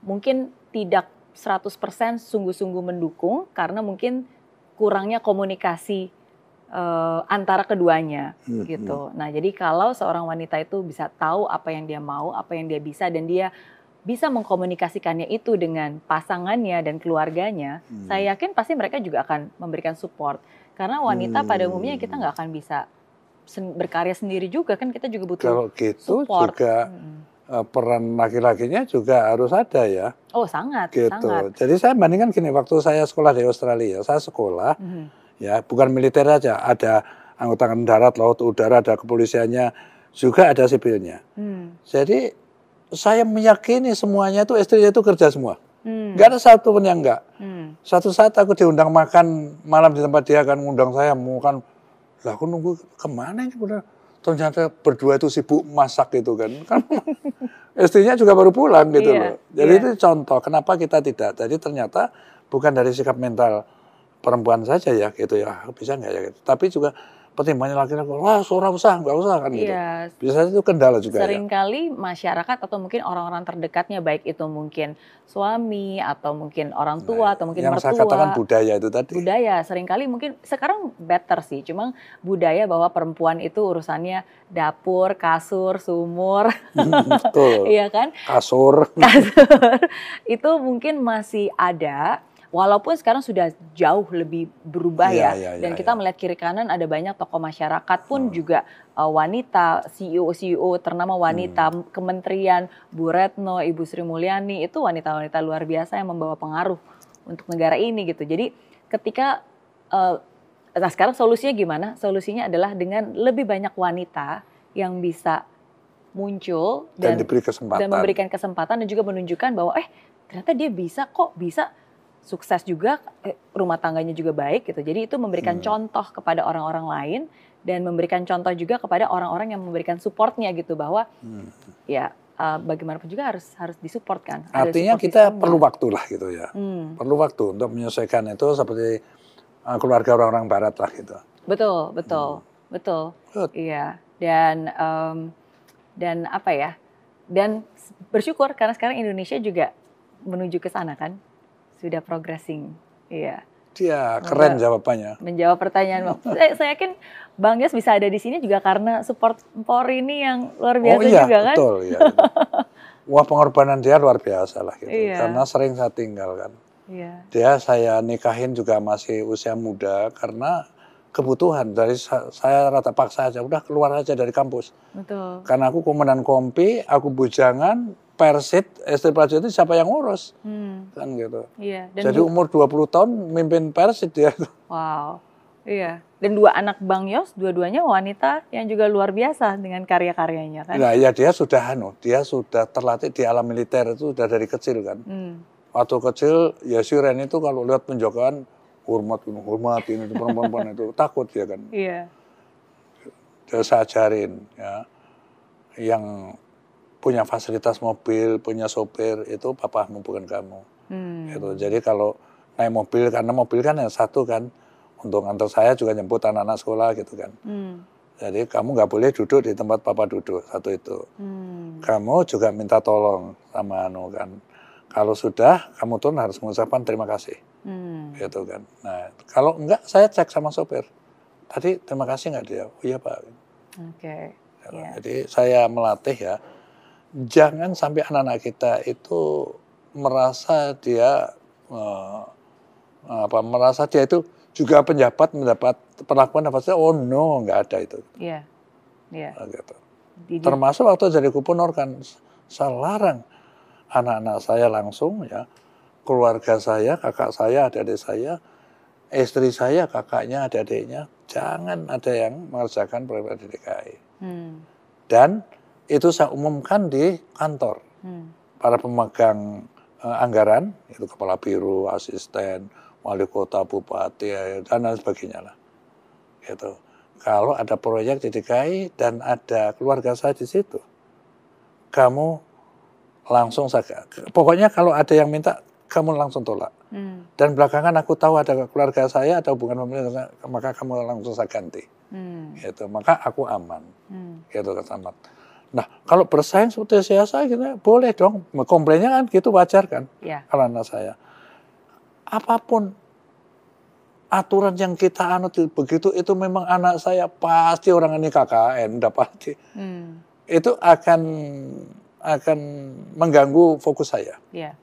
mungkin tidak 100% sungguh-sungguh mendukung karena mungkin kurangnya komunikasi uh, antara keduanya hmm, gitu. Hmm. Nah, jadi kalau seorang wanita itu bisa tahu apa yang dia mau, apa yang dia bisa dan dia bisa mengkomunikasikannya itu dengan pasangannya dan keluarganya, hmm. saya yakin pasti mereka juga akan memberikan support. Karena wanita hmm. pada umumnya kita nggak akan bisa sen berkarya sendiri juga kan kita juga butuh Kalau gitu support. juga hmm. uh, peran laki-lakinya juga harus ada ya. Oh sangat. Gitu. Sangat. Jadi saya bandingkan gini waktu saya sekolah di Australia, saya sekolah hmm. ya bukan militer aja, ada anggota darat, laut, udara, ada kepolisiannya, juga ada sipilnya. Hmm. Jadi saya meyakini semuanya itu istrinya itu kerja semua. Hmm. Gak ada satu pun yang enggak. Hmm. Satu saat aku diundang makan malam di tempat dia akan mengundang saya mau kan, lah aku nunggu ke mana ini benar. Ternyata berdua itu sibuk masak gitu kan. kan istrinya juga baru pulang gitu yeah. loh. Jadi yeah. itu contoh kenapa kita tidak. Jadi ternyata bukan dari sikap mental perempuan saja ya gitu ya bisa nggak ya gitu. Tapi juga pertimbangannya laki-laki, wah seorang usah, nggak usah kan gitu. Iya. Biasanya itu kendala juga ya. Seringkali ya. masyarakat atau mungkin orang-orang terdekatnya baik itu mungkin suami atau mungkin orang tua nah, atau mungkin yang mertua. Yang saya katakan budaya itu tadi. Budaya, sering kali mungkin sekarang better sih, cuma budaya bahwa perempuan itu urusannya dapur, kasur, sumur. Betul. iya kan? Kasur. Kasur. itu mungkin masih ada, Walaupun sekarang sudah jauh lebih berubah yeah, ya, yeah, yeah, dan kita yeah. melihat kiri kanan ada banyak tokoh masyarakat pun hmm. juga uh, wanita, CEO CEO ternama wanita, hmm. kementerian, Bu Retno, Ibu Sri Mulyani itu wanita-wanita luar biasa yang membawa pengaruh untuk negara ini gitu. Jadi ketika uh, nah sekarang solusinya gimana? Solusinya adalah dengan lebih banyak wanita yang bisa muncul dan, dan, diberi kesempatan. dan memberikan kesempatan dan juga menunjukkan bahwa eh ternyata dia bisa kok bisa sukses juga eh, rumah tangganya juga baik gitu jadi itu memberikan Hmm. contoh kepada orang-orang lain dan memberikan contoh juga kepada orang-orang yang memberikan supportnya gitu bahwa Hmm. ya eh, bagaimanapun juga harus harus disupport kan Artinya support kita perlu waktu lah gitu ya. Hmm, Perlu waktu untuk menyesuaikan itu seperti uh, keluarga orang-orang barat lah gitu. betul betul betul Good. iya dan em, dan apa ya dan bersyukur karena sekarang Indonesia juga menuju ke sana kan sudah progressing iya Dia keren Enggak. jawabannya. menjawab pertanyaan saya, saya yakin Bang Yos bisa ada di sini juga karena support Polri ini yang luar biasa oh iya, juga kan betul. Iya, gitu. Wah pengorbanan dia luar biasa lah gitu. Iya. Karena sering saya tinggal kan. iya Dia saya nikahin juga masih usia muda karena kebutuhan dari sa- saya rata paksa aja udah keluar aja dari kampus betul karena aku komandan kompi aku bujangan persit istri prajurit itu siapa yang ngurus? Hmm, kan gitu. Iya dan jadi umur 20 tahun mimpin persit dia wow iya. Dan dua anak Bang Yos dua-duanya wanita yang juga luar biasa dengan karya-karyanya kan? Nah ya dia sudah anu dia sudah terlatih di alam militer itu sudah dari kecil kan? Hmm, waktu kecil ya si Ren itu kalau lihat penjagaan hormat hormat ini perempuan-perempuan itu. Takut dia kan? Iya. Dia saya ajarin ya. Yang punya fasilitas mobil punya sopir itu papamu bukan kamu. Hmm, gitu. Jadi kalau naik mobil karena mobil kan yang satu kan untuk antar saya juga nyebut anak-anak sekolah gitu kan. Hmm, jadi kamu nggak boleh duduk di tempat papa duduk satu itu. Hmm, kamu juga minta tolong sama anu kan. Kalau sudah kamu turun harus mengucapkan terima kasih. Hmm. gitu kan. Nah kalau enggak saya cek sama sopir. Tadi terima kasih nggak dia? Oh iya pak. Oke. Iya. Jadi saya melatih ya jangan sampai anak-anak kita itu merasa dia eh, apa merasa dia itu juga penjabat mendapat perlakuan apa saja. Oh no nggak ada itu. Iya iya. Nah, gitu. Termasuk waktu jadi gubernur kan saya larang anak-anak saya langsung ya. Keluarga saya kakak saya adik-adik saya istri saya kakaknya adik-adiknya jangan ada yang mengerjakan di DKI hmm, dan itu saya umumkan di kantor. Hmm, para pemegang eh, anggaran itu kepala biro asisten wali kota bupati ya, dan lain sebagainya lah. Gitu. Kalau ada proyek di DKI dan ada keluarga saya di situ kamu langsung saja pokoknya kalau ada yang minta kamu langsung tolak. Hmm, dan belakangan aku tahu ada keluarga saya ada hubungan pemerintah maka kamu langsung saya ganti. Hmm, gitu. Maka aku aman. Hmm. gitu Samad. Nah kalau bersaing seperti saya saya gitu boleh dong. Komplainnya kan gitu wajar kan? Ya kalau anak saya. Apa pun aturan yang kita anut itu- begitu itu memang anak saya pasti orang ini KKN udah pasti. Hmm, itu akan akan mengganggu fokus saya. Ya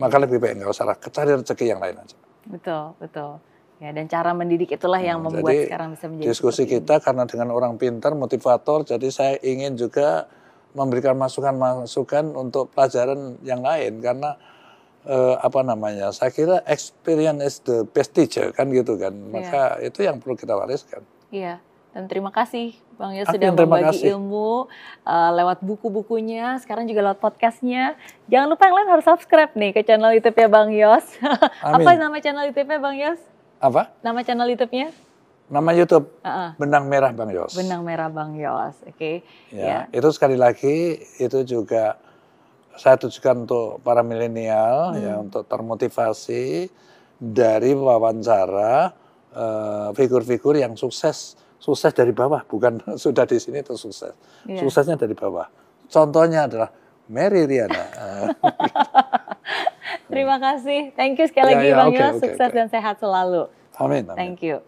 maka lebih baik nggak usah lah cari rezeki yang lain aja. Betul betul ya dan cara mendidik itulah yang Hmm, membuat jadi sekarang bisa menjadi diskusi ini. kita karena dengan orang pintar motivator jadi saya ingin juga memberikan masukan-masukan untuk pelajaran yang lain karena eh, apa namanya saya kira experience is the best teacher kan gitu kan maka itu yang perlu kita wariskan Iya, dan terima kasih Bang Yos sudah membagi kasih. ilmu uh, lewat buku-bukunya, sekarang juga lewat podcastnya. Jangan lupa yang lain harus subscribe nih ke channel YouTube-nya Bang Yos. Amin. Apa nama channel YouTube-nya Bang Yos? Apa Nama channel YouTube-nya? nama YouTube Heeh, benang merah bang Yos Benang Merah Bang Yos. Oke. ya, itu sekali lagi itu juga saya tujukan untuk para milenial ya Hmm. untuk termotivasi dari wawancara eh, figur-figur yang sukses sukses dari bawah bukan sudah di sini terus sukses Iya. suksesnya dari bawah contohnya adalah Mary Riana Terima kasih. Thank you sekali ya, lagi ya, Bang okay, Yos. Ya. Okay, sukses okay. dan sehat selalu. Amin. amin. Thank you.